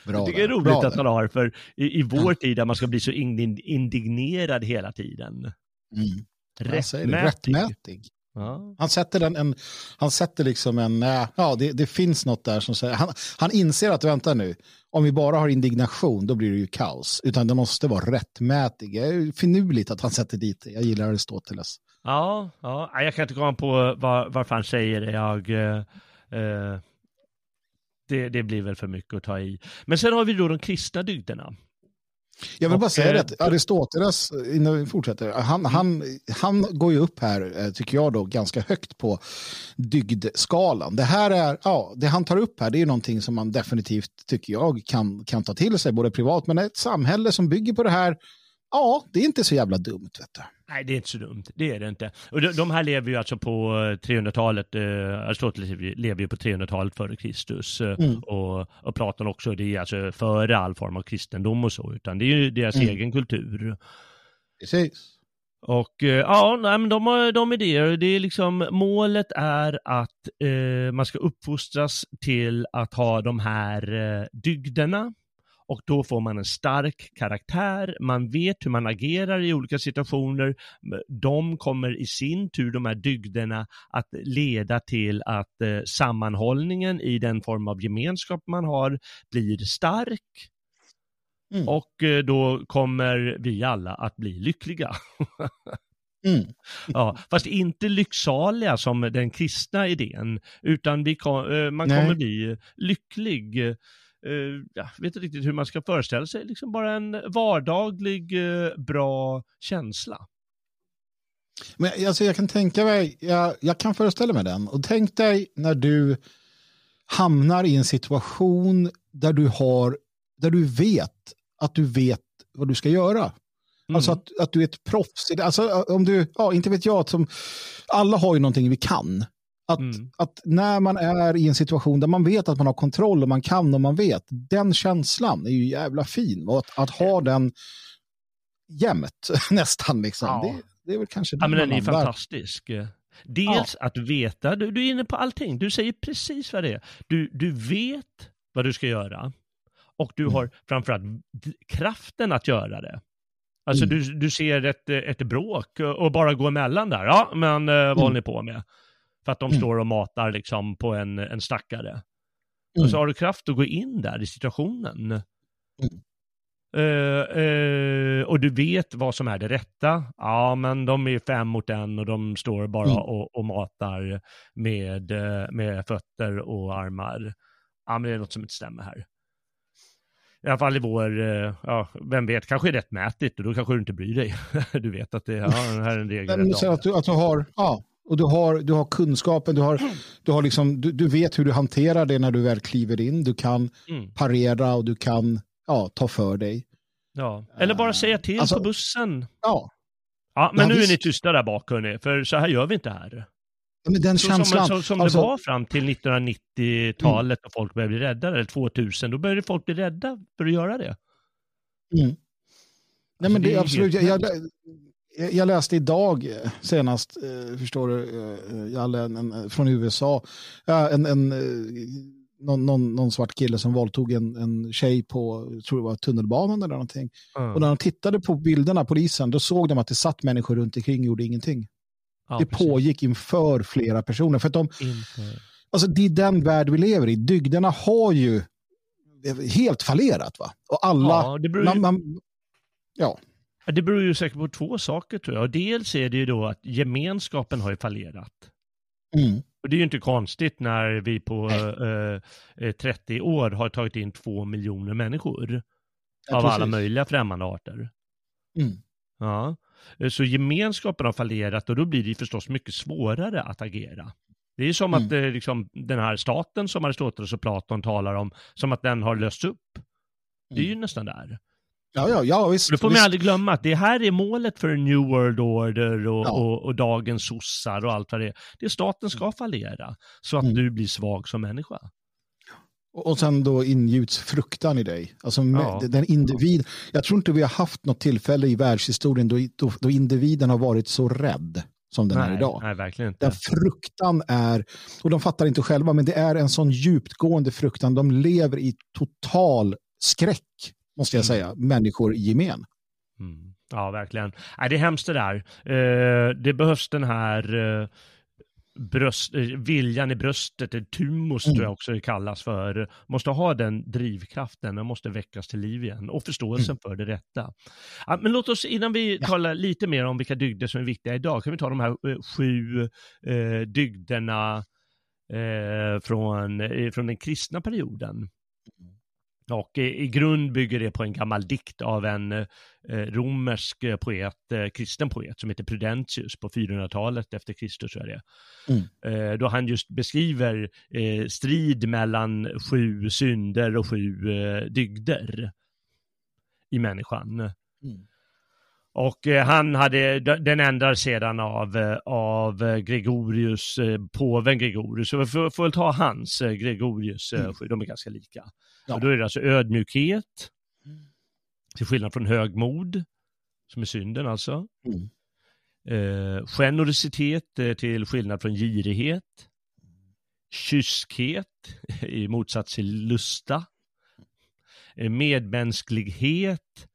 Bra jag tycker det är roligt Bra att han har, för i, i vår tid där man ska bli så indignerad hela tiden. Mm. Rättmätig. rättmätig. Ja. Han sätter, en, en, han sätter liksom en, äh, ja det, det finns något där som säger, han, han inser att vänta nu, om vi bara har indignation då blir det ju kaos, utan det måste vara rättmätigt. Det är finurligt att han sätter dit det, jag gillar Aristoteles. Ja, ja, jag kan inte komma på var, varför han säger det. Jag, eh, eh, det. Det blir väl för mycket att ta i. Men sen har vi då de kristna dygderna. Jag vill Och, bara säga eh, att Aristoteles, innan vi fortsätter, han, han, han går ju upp här, eh, tycker jag då, ganska högt på dygdskalan. Det här är, ja, det han tar upp här, det är någonting som man definitivt, tycker jag, kan, kan ta till sig, både privat, men ett samhälle som bygger på det här, ja, det är inte så jävla dumt, vet du. Nej, det är inte så dumt. Det är det inte. Och de, de här lever ju alltså på eh, 300-talet. Eh, Aristoteles lever ju på 300-talet före Kristus. Eh, Mm. och, och Platon också. Det är alltså före all form av kristendom och så. Utan det är ju deras Mm. egen kultur. Precis. Och eh, ja, nej, men de har de idéer. Det är liksom, målet är att eh, man ska uppfostras till att ha de här eh, dygderna. Och då får man en stark karaktär, man vet hur man agerar i olika situationer. De kommer i sin tur, de här dygderna, att leda till att eh, sammanhållningen i den form av gemenskap man har blir stark. Mm. Och eh, då kommer vi alla att bli lyckliga. Mm. [laughs] Ja, fast inte lycksaliga som den kristna idén, utan kom, eh, man Nej. kommer bli lycklig. Eh, Jag vet inte riktigt hur man ska föreställa sig, liksom bara en vardaglig eh, bra känsla. Men alltså, jag kan tänka mig, jag, jag kan föreställa mig den. Och tänk dig när du hamnar i en situation där du har, där du vet att du vet vad du ska göra. Alltså Mm. att, att du är ett proffs. Alltså om du, ja inte vet jag, som, alla har ju någonting vi kan. Att, Mm. att när man är i en situation där man vet att man har kontroll och man kan och man vet, den känslan är ju jävla fin. Och att, att ha den jämt [laughs] nästan liksom. Ja. Det, det är väl kanske Ja, men den är fantastisk. Dels att veta, du, du är inne på allting, du säger precis vad det är. Du, du vet vad du ska göra och du Mm. har framförallt kraften att göra det. Alltså Mm. du, du ser ett, ett bråk och bara går emellan där, ja men eh, vad Mm. håller ni på med? För att de Mm. står och matar liksom på en, en stackare. Mm. Och så har du kraft att gå in där i situationen. Eh, eh, och du vet vad som är det rätta. Ja, men de är fem mot en och de står bara Mm. och, och matar med, eh, med fötter och armar. Ja, men det är något som inte stämmer här. I alla fall i vår, eh, ja, vem vet, kanske är rättmätigt och då kanske du inte bryr dig. [laughs] du vet att det ja, här är en regel. Men att, du, att du har, ja, och du har, du har kunskapen, du, har, [clears throat] du, har liksom, du, du vet hur du hanterar det när du väl kliver in. Du kan Mm. parera och du kan ja, ta för dig. Ja. Eller bara säga till Alltså- på bussen. Ja, Ja, men Ja, nu är visst. ni tysta där bak hörni, för så här gör vi inte här. men den Så känslan. som, som, som alltså, det var fram till 1990-talet och folk började bli rädda, eller 2000, då började folk bli rädda för att göra det. Mm. Nej, men Alltså, det det, är är absolut. Jag, jag, jag- jag läste idag eh, senast, eh, förstår du, eh, Jalle, en, en, från USA, en, en, eh, någon, någon, någon svart kille som våldtog en, en tjej på, tror det var tunnelbanan eller någonting. Och när de tittade på bilderna, polisen, då såg de att det satt människor runt omkring och gjorde ingenting. Ja, det precis. pågick inför flera personer. För att de, alltså, det är den värld vi lever i. Dygderna har ju helt fallerat. Va? Och alla... Ja, det beror, man, man, ja. Det beror ju säkert på två saker tror jag. Dels är det ju då att gemenskapen har ju fallerat. Mm. Och det är ju inte konstigt när vi på eh, eh, 30 år har tagit in två miljoner människor. Ja, av alla precis. möjliga främmande arter. Mm. Ja. Eh, Så gemenskapen har fallerat och då blir det förstås mycket svårare att agera. Det är som Mm. att eh, liksom, den här staten som Aristoteles och Platon talar om, som att den har lösts upp. Det är ju nästan där. Ja, ja, ja, visst. Det får man aldrig glömma att det här är målet för New World Order och, Ja. och, och dagens sossar och allt vad det är. Det är staten ska fallera så att Mm. du blir svag som människa. Och sen då ingjuts fruktan i dig. Alltså Ja. den individ. Jag tror inte vi har haft något tillfälle i världshistorien då, då, då individen har varit så rädd som den är nej, idag. nej, verkligen Den inte. fruktan är, och de fattar inte själva, men det är en sån djupgående fruktan. De lever i total skräck, måste jag Mm. säga, människor i gemen. Mm. Ja, verkligen. Nej, det är hemskt det där. Eh, det behövs den här, eh, bröst, eh, viljan i bröstet, tumos Mm. tror jag också det kallas för, måste ha den drivkraften, den måste väckas till liv igen och förståelsen för det rätta. Ja, men låt oss, innan vi Mm. Ja. talar lite mer om vilka dygder som är viktiga idag, kan vi ta de här eh, sju eh, dygderna eh, från, från den kristna perioden. Och i, i grund bygger det på en gammal dikt av en eh, romersk eh, poet, eh, kristen poet, som heter Prudentius på 400-talet efter Kristus. Jag det. är. Eh, då han just beskriver eh, strid mellan sju synder och sju eh, dygder i människan. Och eh, han hade, den ändras sedan av, eh, av eh, Gregorius, påven Gregorius. Så vi får, får väl ta hans, Gregorius, Mm. de är ganska lika. Ja. Och då är det alltså ödmjukhet, till skillnad från högmod, som är synden alltså. Mm. Eh, generositet eh, till skillnad från girighet. Kyskhet [laughs] i motsats till lusta. Eh, medmänsklighet,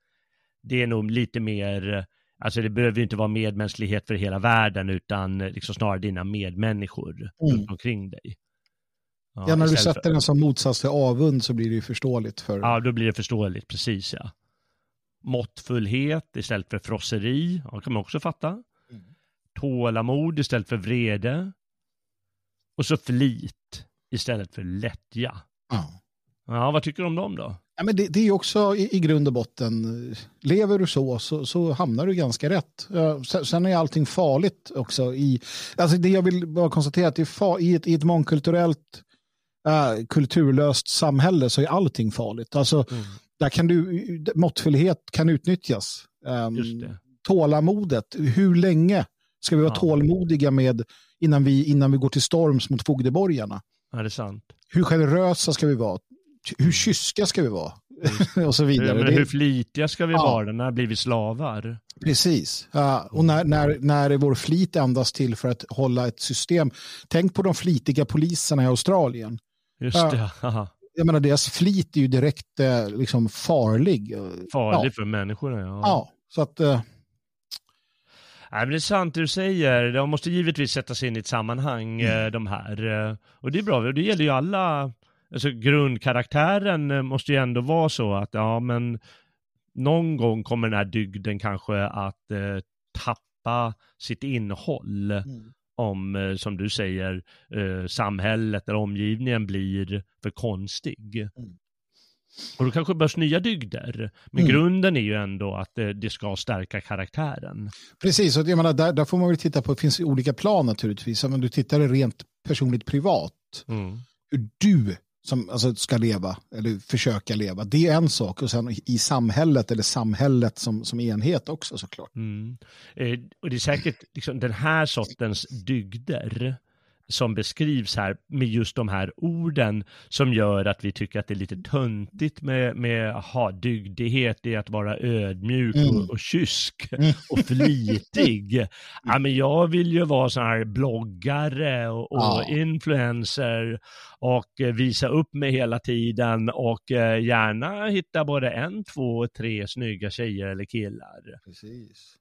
det är nog lite mer, alltså det behöver ju inte vara medmänsklighet för hela världen utan liksom snarare dina medmänniskor Mm. runt omkring dig. Ja, när du sätter den som motsats till avund så blir det ju förståeligt för... Ja, då blir det förståeligt, precis ja. Måttfullhet istället för frosseri, ja, kan man också fatta. Mm. Tålamod istället för vrede. Och så flit istället för lättja. Ja. Ja, vad tycker du om dem då? Ja, men det, det är också i, i grund och botten, lever du så, så så hamnar du ganska rätt. Sen, är allting farligt också. I, alltså det jag vill bara konstatera att det är fa, i, ett, i ett mångkulturellt äh, kulturlöst samhälle så är allting farligt. Alltså, Mm. där kan du, måttfullhet kan utnyttjas. Um, Just det. Tålamodet, hur länge ska vi vara Ja. tålmodiga med innan vi, innan vi går till storms mot fogdeborgarna? Ja, det är sant. Hur generösa ska vi vara? Hur kyska ska vi vara? [laughs] och så vidare. men hur flitiga ska vi Ja. vara? När blir vi slavar? Precis. Ja, och när, när, när är vår flit endast till för att hålla ett system? Tänk på de flitiga poliserna i Australien. Just Ja. det, [laughs] haha. Jag menar, deras flit är ju direkt eh, liksom farlig. farligt Ja. för människorna. Ja. Ja, så att... Eh, Nej, men det är sant det du säger. De måste givetvis sätta sig in i ett sammanhang, Mm. eh, de här. Och det är bra, det gäller ju alla. Alltså grundkaraktären eh, måste ju ändå vara så att, ja men någon gång kommer den här dygden kanske att eh, tappa sitt innehåll Mm. om, eh, som du säger, eh, samhället eller omgivningen blir för konstig. Mm. Och då kanske behövs nya dygder. Men Mm. grunden är ju ändå att eh, det ska stärka karaktären. precis, och jag menar, där, där får man väl titta på, det finns olika plan naturligtvis. Men du tittar rent personligt privat. Mm. Hur du som, alltså, ska leva, eller försöka leva, det är en sak. Och sen i samhället, eller samhället som, som enhet också såklart. Mm. Eh, och det är säkert liksom den här sortens dygder som beskrivs här med just de här orden som gör att vi tycker att det är lite töntigt med, med aha, dygdighet, är att vara ödmjuk Mm. och, och kysk Mm. och flitig. [laughs] ja, men jag vill ju vara sån här bloggare och, och Ja. influencer och eh, visa upp mig hela tiden och eh, gärna hitta både en, två, tre snygga tjejer eller killar. Precis.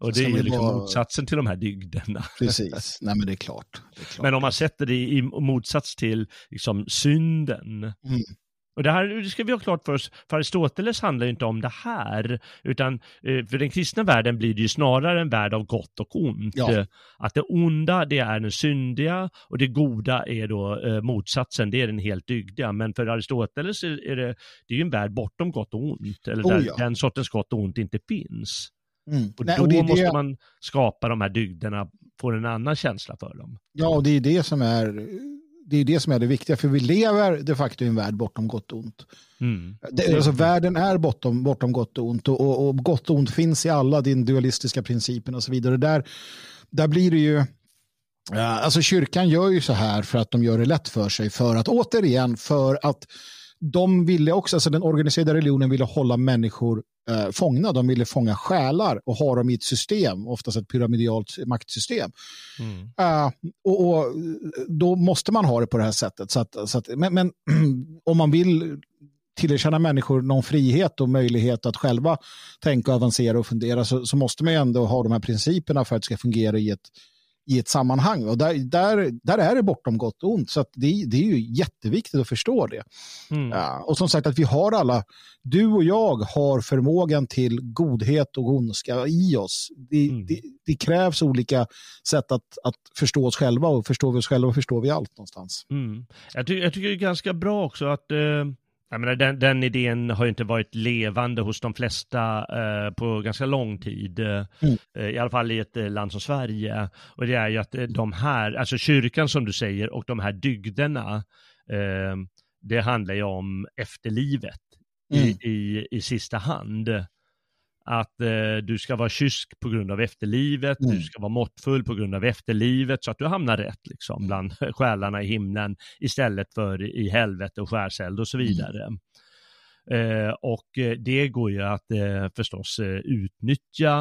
Och det är ju liksom vara- motsatsen till de här dygderna. [laughs] Precis, nej men det är klart. Det är klart. Men om man sätter det i motsats till liksom synden. Mm. Och det här det ska vi ha klart för oss, för Aristoteles handlar ju inte om det här, utan eh, för den kristna världen blir det ju snarare en värld av gott och ont. Ja. Att det onda, det är den syndiga och det goda är då eh, motsatsen, det är den helt dygdiga. Men för Aristoteles är är det, det är ju en värld bortom gott och ont, eller Oh, där ja. den sortens gott och ont inte finns. Mm. Och Nej, då och det måste det, man skapa de här dygderna, få en annan känsla för dem. Ja, och det är det som är det är det som är det viktiga, för vi lever de facto i en värld bortom gott och ont. Mm. Det, alltså, världen är bortom, bortom gott och ont och, och, och gott och ont finns i alla din dualistiska principen och så vidare. Där, där blir det ju, ja, alltså kyrkan gör ju så här för att de gör det lätt för sig, för att återigen, för att de ville också, alltså den organiserade religionen ville hålla människor eh, fångna, de ville fånga själar och ha dem i ett system, oftast ett pyramidalt maktsystem. Mm. Uh, och, och då måste man ha det på det här sättet. Så att, så att, men, men [clears throat] om man vill tillerkänna människor någon frihet och möjlighet att själva tänka, avancera och fundera så, så måste man ju ändå ha de här principerna för att det ska fungera i ett, i ett sammanhang. Och där, där, där är det bortom gott och ont. Så det, det är ju jätteviktigt att förstå det. Mm. Ja, och som sagt att vi har alla, du och jag har förmågan till godhet och ondska i oss. Det, mm. det, det, krävs olika sätt att, att förstå oss själva och förstår vi oss själva och förstår vi allt någonstans. Mm. Jag, ty jag tycker det är ganska bra också att eh jag menar, den, den, idén har ju inte varit levande hos de flesta eh, på ganska lång tid. Eh, mm. Eh, I alla fall i ett eh, land som Sverige. Och det är ju att eh, de här, alltså kyrkan som du säger och de här dygderna, det handlar ju om efterlivet mm. i, i, i sista hand att eh, du ska vara kysk på grund av efterlivet, mm. du ska vara måttfull på grund av efterlivet så att du hamnar rätt liksom mm. bland [laughs] själarna i himlen istället för i helvete och skärseld och så mm. vidare. Mm. Eh, och eh, det går ju att eh, förstås eh, utnyttja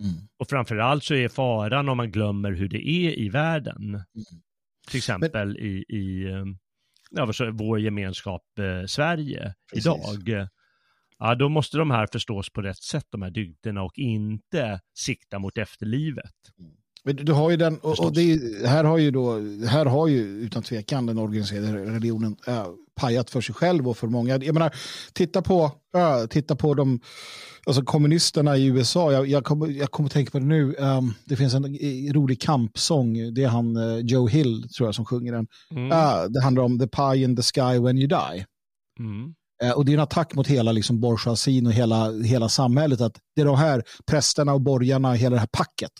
mm. och framförallt så är faran om man glömmer hur det är i världen. Mm. Till exempel Men... i, i eh, ja, vår gemenskap Sverige Precis. idag ja, då måste de här förstås på rätt sätt, de här dygderna, och inte sikta mot efterlivet. Men du har ju den, och, och det, här har ju då, här har ju utan tvekan den organiserade religionen äh, pajat för sig själv och för många. Jag menar, titta på, äh, titta på de, alltså kommunisterna i USA, jag, jag kommer jag kom att tänka på det nu, um, det finns en rolig kampsång, det är han uh, Joe Hill tror jag som sjunger den. Mm. Uh, det handlar om the pie in the sky when you die. Mm. Eh, och det är en attack mot hela liksom, bourgeoisien och hela, hela samhället. Att det är de här prästerna och borgarna, hela det här packet.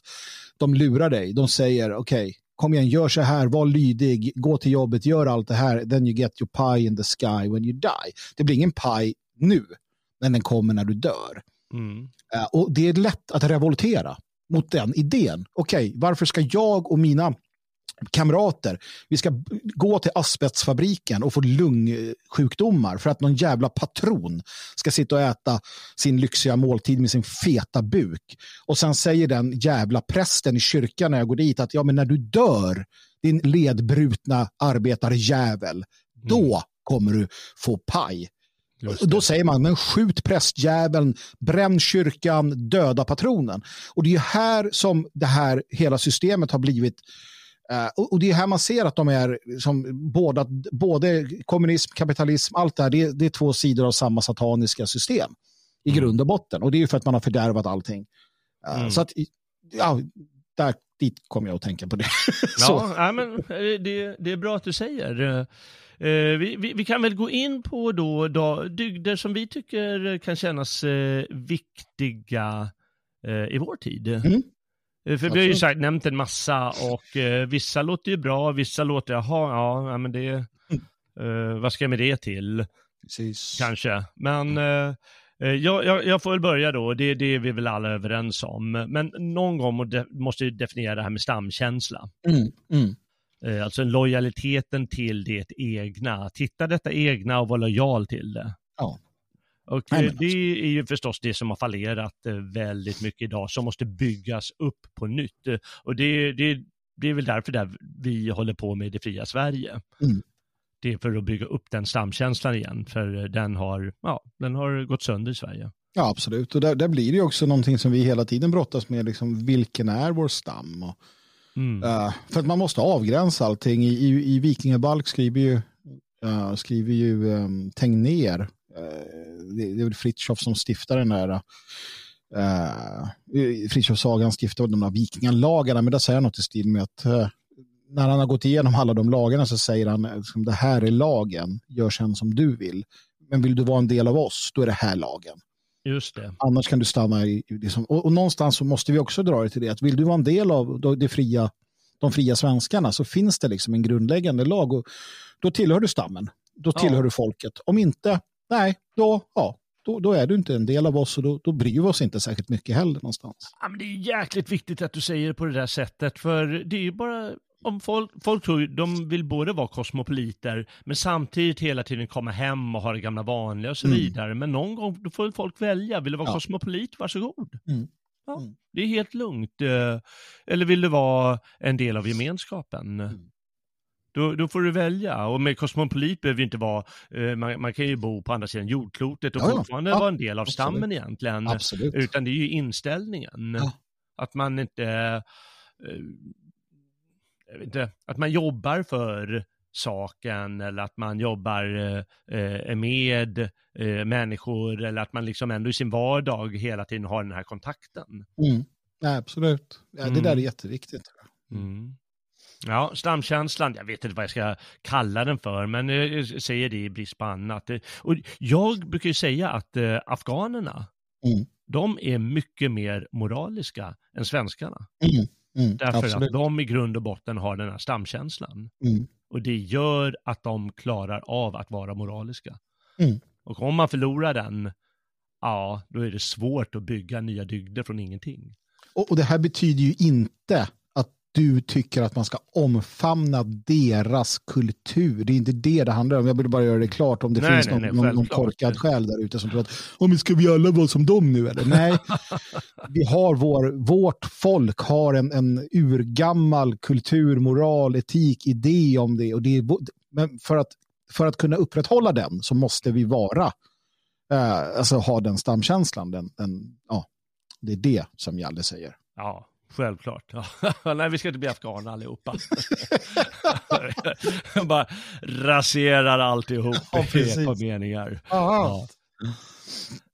De lurar dig. De säger okej, okay, kom igen, gör så här, var lydig, gå till jobbet, gör allt det här. Then you get your pie in the sky when you die. Det blir ingen pie nu, men den kommer när du dör. Mm. Uh, och det är lätt att revoltera mot den idén. Okej, okay, varför ska jag och mina kamrater. Vi ska gå till asbestfabriken och få lungsjukdomar för att någon jävla patron ska sitta och äta sin lyxiga måltid med sin feta buk. Och sen säger den jävla prästen i kyrkan när jag går dit att ja, men när du dör, din ledbrutna arbetarjävel, mm. då kommer du få paj. Då säger man, men skjut prästjäveln, bränn kyrkan, döda patronen. Och det är här som det här hela systemet har blivit och, det är här man ser att de är som båda, både kommunism, kapitalism, allt det här, det, det är två sidor av samma sataniska system i mm. grund och botten. Och det är ju för att man har fördärvat allting. Uh, mm. Så att, ja, där, dit kommer jag att tänka på det. [laughs] ja, ja, men det, det är bra att du säger. Vi, vi, vi, kan väl gå in på då, då dygder som vi tycker kan kännas viktiga i vår tid. Mm. Eh, för vi har ju sagt, nämnt en massa och eh, vissa låter ju bra, vissa låter, jaha, ja, men det, mm. eh, vad ska jag med det till? Precis. Kanske, men eh, eh jag, jag, jag, får väl börja då, det, det är vi väl alla överens om. Men någon gång måste vi definiera det här med stamkänsla. Mm. Mm. Eh, alltså lojaliteten till det egna. Titta detta egna och vara lojal till det. Ja. Och Nej, det är ju förstås det som har fallerat eh, väldigt mycket idag, som måste byggas upp på nytt. Och det, det, det är väl därför där vi håller på med det fria Sverige. Mm. Det är för att bygga upp den stamkänslan igen, för den har, ja, den har gått sönder i Sverige. Ja, absolut. Och där, där blir det också någonting som vi hela tiden brottas med, liksom, vilken är vår stam? Och, mm. uh, för att man måste avgränsa allting. I, i, i Vikingabalk skriver ju, uh, skriver ju um, Tegnér Eh, det, det är väl Fritjof som stiftar den där uh, Fritjof-sagan stiftade de där vikingalagarna, men där säger han något i stil med att uh, när han har gått igenom alla de lagarna så säger han att det här är lagen, gör sen som du vill. Men vill du vara en del av oss, då är det här lagen. Just det. Annars kan du stanna i, liksom, och, och, någonstans så måste vi också dra det till det, att vill du vara en del av det fria, de fria svenskarna så finns det liksom en grundläggande lag och då tillhör du stammen. Då tillhör ja. du folket. Om inte, nej, då, ja, då, då, är du inte en del av oss och då, då bryr vi oss inte särskilt mycket heller någonstans. Ja, men det är jäkligt viktigt att du säger det på det där sättet, för det är ju bara om folk, folk tror de vill både vara kosmopoliter, men samtidigt hela tiden komma hem och ha det gamla vanliga och så mm. vidare. Men någon gång då får folk välja, vill du vara ja. kosmopolit, varsågod. Mm. Ja, mm. Det är helt lugnt. Eh, eller vill du vara en del av gemenskapen? Mm. Då, då, får du välja. Och med kosmopolit behöver inte vara, eh, man, man, kan ju bo på andra sidan jordklotet och ja, fortfarande ja, vara en del av absolut. stammen egentligen. Absolut. Utan det är ju inställningen. Ja. Att man inte, eh, inte, att man jobbar för saken eller att man jobbar eh, med eh, människor eller att man liksom ändå i sin vardag hela tiden har den här kontakten. Mm. Absolut. Ja, det där är Mm. jätteviktigt. Mm. Ja, stamkänslan, jag vet inte vad jag ska kalla den för, men eh, jag säger det i brist på annat. Eh, Och jag brukar ju säga att eh, afghanerna, Mm. de är mycket mer moraliska än svenskarna. Mm. Mm. Därför absolut. att de i grund och botten har den här stamkänslan. Mm. Och det gör att de klarar av att vara moraliska. Mm. Och om man förlorar den, ja, då är det svårt att bygga nya dygder från ingenting. Och, och det här betyder ju inte du tycker att man ska omfamna deras kultur. Det är inte det det handlar om. Jag vill bara göra det klart om det Nej, finns nej, någon, nej, någon, korkad själ där ute som tror att men ska vi alla vara som dem nu eller? Nej, [laughs] vi har vår, vårt folk har en, en urgammal kultur, moral, etik, idé om det. Och det är, men för att, för att kunna upprätthålla den så måste vi vara, eh, alltså ha den stamkänslan. Den, den, ja, det är det som Jalle säger. Ja, självklart. Ja. [laughs] Nej, vi ska inte bli afghaner allihopa. [laughs] Bara raserar alltihop Ja, i ett par meningar. Ja.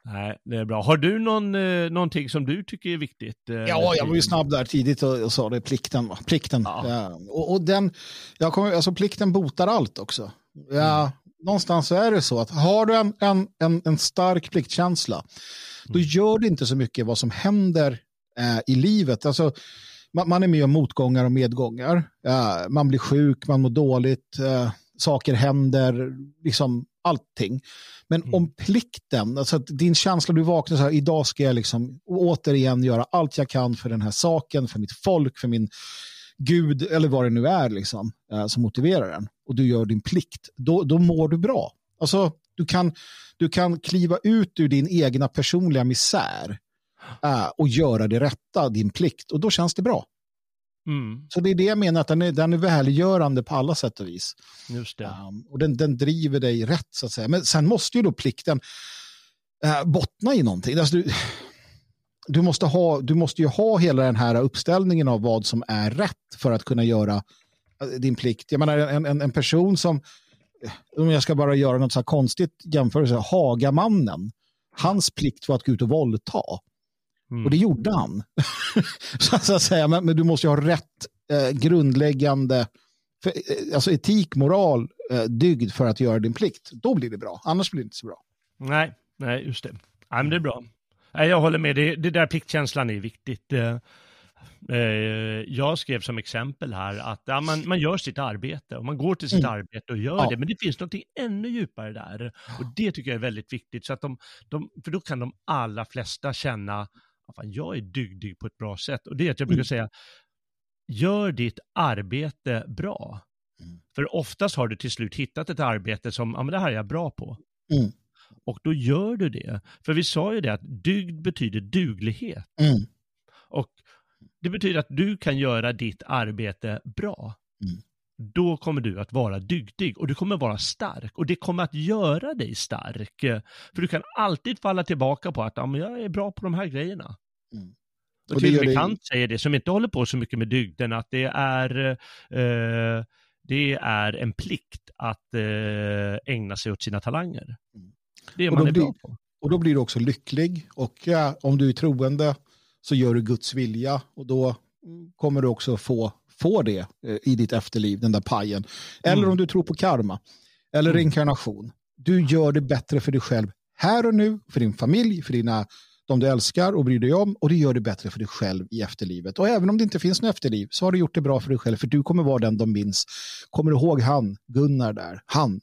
Nej, det är bra. Har du någon, eh, någonting som du tycker är viktigt? eh, Ja, jag var ju snabb där tidigt och, och sa det, plikten. plikten. Ja. Ja. Och, och den, jag kommer, alltså plikten botar allt också. Ja, Någonstans så är det så att har du en, en, en, en stark pliktkänsla, då gör det inte så mycket vad som händer eh, i livet. Alltså, man, man är med om motgångar och medgångar. Ja, man blir sjuk, man mår dåligt, eh, saker händer, liksom allting. Men Mm. om plikten, alltså att din känsla, du vaknar så här, idag ska jag liksom återigen göra allt jag kan för den här saken, för mitt folk, för min gud, eller vad det nu är liksom, eh, som motiverar den. Och du gör din plikt, då, då mår du bra. Alltså, du kan, du kan kliva ut ur din egna personliga misär eh, och göra det rätta, din plikt, och då känns det bra. Mm, Så det är det jag menar, att den är, den är välgörande på alla sätt och vis. just det. Um, och den, den driver dig rätt så att säga. Men sen måste ju då plikten uh, bottna i någonting. Alltså, du, du, måste ha, du måste ju ha hela den här uppställningen av vad som är rätt för att kunna göra din plikt. Jag menar en, en, en person som, om jag ska bara göra något så här konstigt jämförelse, Hagamannen, hans plikt var att gå ut och våldta. Mm. Och det gjorde han. [laughs] så, att säga, men, men du måste ju ha rätt eh, grundläggande för, eh, alltså etik, moral, eh, dygd för att göra din plikt. Då blir det bra, annars blir det inte så bra. Nej, nej, just det. Nej, men det är bra. Nej, jag håller med, det, det där pliktkänslan är viktigt. Eh, eh, Jag skrev som exempel här att ja, man, man gör sitt arbete och man går till sitt Mm. arbete och gör Ja. det, men det finns något ännu djupare där. Och det tycker jag är väldigt viktigt, så att de, de, för då kan de allra flesta känna fan, jag är dygdig på ett bra sätt. Och det är att jag brukar Mm. säga, gör ditt arbete bra. Mm. För oftast har du till slut hittat ett arbete som, ja men det här är jag bra på. Mm. Och då gör du det. För vi sa ju det att dygd betyder duglighet. Mm. Och det betyder att du kan göra ditt arbete bra. Mm. Då kommer du att vara dygdig och du kommer vara stark och det kommer att göra dig stark. För du kan alltid falla tillbaka på att ja, men jag är bra på de här grejerna. Mm. Och, Och till och med Kant säger det, som inte håller på så mycket med dygden, att det är, eh, det är en plikt att eh, ägna sig åt sina talanger. Mm. Det Och man då är blir- bra på. Och då blir du också lycklig. Och ja, om du är troende så gör du Guds vilja och då mm, kommer du också få, få det eh, i ditt efterliv, den där pajen. Eller Mm. om du tror på karma eller Mm. reinkarnation. Du gör det bättre för dig själv här och nu, för din familj, för dina, de du älskar och bryr dig om och du gör det bättre för dig själv i efterlivet. Och även om det inte finns något efterliv så har du gjort det bra för dig själv för du kommer vara den de minns. Kommer du ihåg han, Gunnar där, han,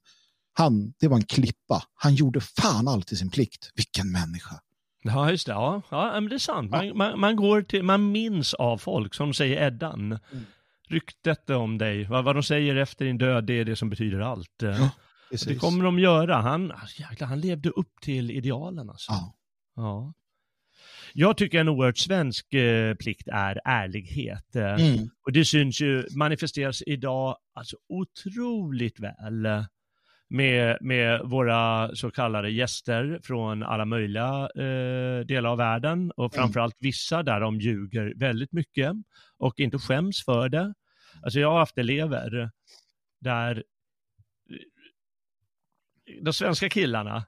han, det var en klippa. Han gjorde fan alltid sin plikt. Vilken människa. Ja, just det. Ja, ja men det är sant. Man, man, man, går till, man minns av folk, som säger Eddan. Mm. Ryktet om dig, vad, vad de säger efter din död, det är det som betyder allt. Ja, det Precis. kommer de göra. Han, jäklar, han levde upp till idealen alltså. Ja. Ja. Jag tycker en oerhört svensk eh, plikt är ärlighet. Eh, Mm. Och det syns ju, manifesteras idag alltså otroligt väl eh, med, med våra så kallade gäster från alla möjliga eh, delar av världen och framförallt vissa där de ljuger väldigt mycket och inte skäms för det. Alltså jag har haft elever där de svenska killarna,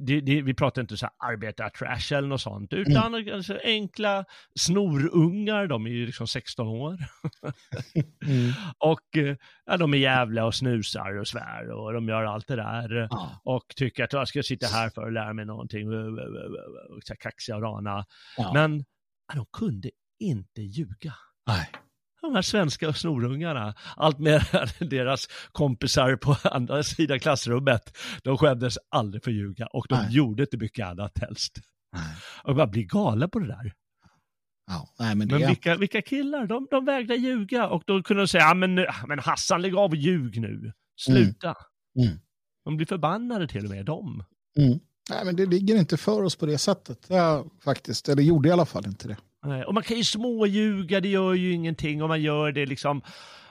det, det, vi pratar inte så här arbetartrash eller något sånt, utan mm. alltså enkla snorungar, de är ju liksom 16 år. [laughs] mm. Och ja, de är jävla och snusar och svär och de gör allt det där. Ja. Och tycker att jag ska sitta här för att lära mig någonting, och så kaxiga och rana. Ja. Men ja, de kunde inte ljuga. Nej de här svenska snorungarna, allt mer [laughs] deras kompisar på [laughs] andra sidan klassrummet, de skämdes aldrig för att ljuga och de nej. gjorde inte mycket annat helst. Nej. Och man blir galen på det där. Ja, nej, men det men vilka, vilka killar, de, de vägrade ljuga och då kunde de säga, ja, men, men Hassan lägg av och ljug nu, sluta. Mm. Mm. De blir förbannade till och med, de. Mm. Nej, men det ligger inte för oss på det sättet, ja, faktiskt. Eller gjorde i alla fall inte det. Och man kan ju småljuga, det gör ju ingenting om man gör det liksom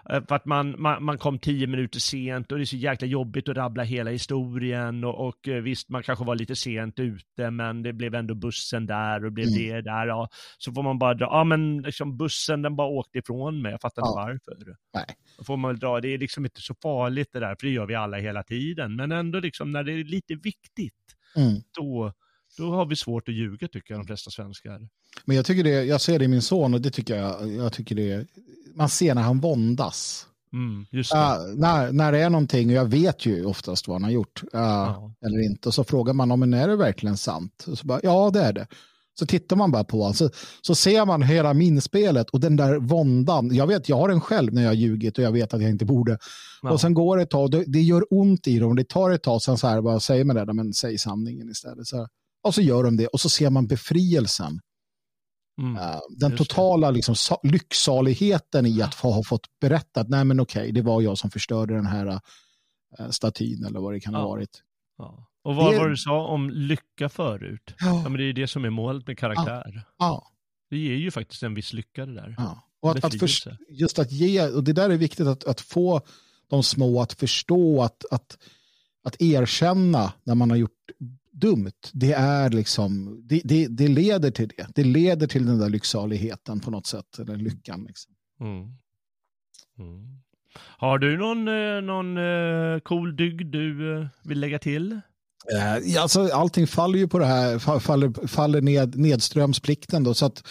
eh, för att man, man, man kom tio minuter sent och det är så jäkla jobbigt att rabbla hela historien och, och eh, visst, man kanske var lite sent ute men det blev ändå bussen där och blev mm. det där. Ja. Så får man bara dra, ja men liksom bussen den bara åkte ifrån mig, jag fattar inte ja. varför. Nej. Då får man väl dra, det är liksom inte så farligt det där, för det gör vi alla hela tiden, men ändå liksom när det är lite viktigt, mm. då då har vi svårt att ljuga tycker jag, de flesta svenskar. Men jag tycker det, jag ser det i min son och det tycker jag, jag tycker det, man ser när han våndas. Mm, uh, när, när det är någonting, och jag vet ju oftast vad han har gjort, uh, ja. eller inte, och så frågar man om är det verkligen sant? Och så bara, ja det är det. Så tittar man bara på honom, så, så ser man hela minspelet och den där våndan. Jag vet, jag har den själv när jag har ljugit och jag vet att jag inte borde. Ja. Och sen går det ett tag, det, det gör ont i dem, det tar ett tag, sen så här, bara säger man det, men säg sanningen istället. Så här. Och så gör de det och så ser man befrielsen. Mm, uh, den totala liksom, lycksaligheten i att få ha fått berättat, nej men okej, det var jag som förstörde den här uh, statyn eller vad det kan ja. ha varit. Ja. Och vad var det du sa om lycka förut? Ja. ja. men det är det som är målet med karaktär. Ja. Det ger ju faktiskt en viss lycka det där. Ja. Och att, att för, just att ge, och det där är viktigt att, att få de små att förstå att, att, att erkänna när man har gjort dumt, det är liksom, det, det, det, leder till det. Det leder till den där lycksaligheten på något sätt, eller lyckan. Liksom. Mm. Mm. Har du någon, eh, någon uh, cool dygd du uh, vill lägga till? Alltså, allting faller ju på det här, faller, faller ned, nedströmsplikten då, så att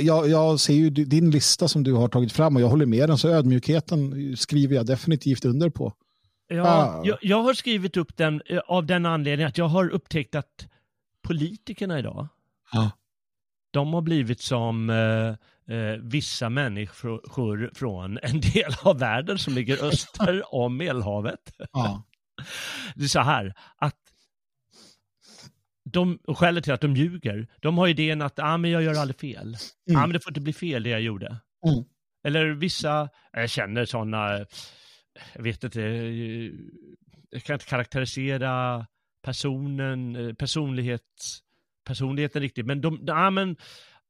jag, jag ser ju din lista som du har tagit fram och jag håller med den, så ödmjukheten skriver jag definitivt under på. Ja, jag, jag, har skrivit upp den eh, av den anledningen att jag har upptäckt att politikerna idag, ah. de har blivit som eh, eh, vissa människor från en del av världen som ligger öster [laughs] om Medelhavet. Ah. Det är så här, att de, och skälet till att de ljuger, de har idén att ah, men jag gör aldrig fel. Mm. Ah, men det får inte bli fel det jag gjorde. Mm. Eller vissa, jag känner sådana jag vet inte, jag kan inte karaktärisera personen, eh, personlighets, personligheten riktigt, men de, ja, men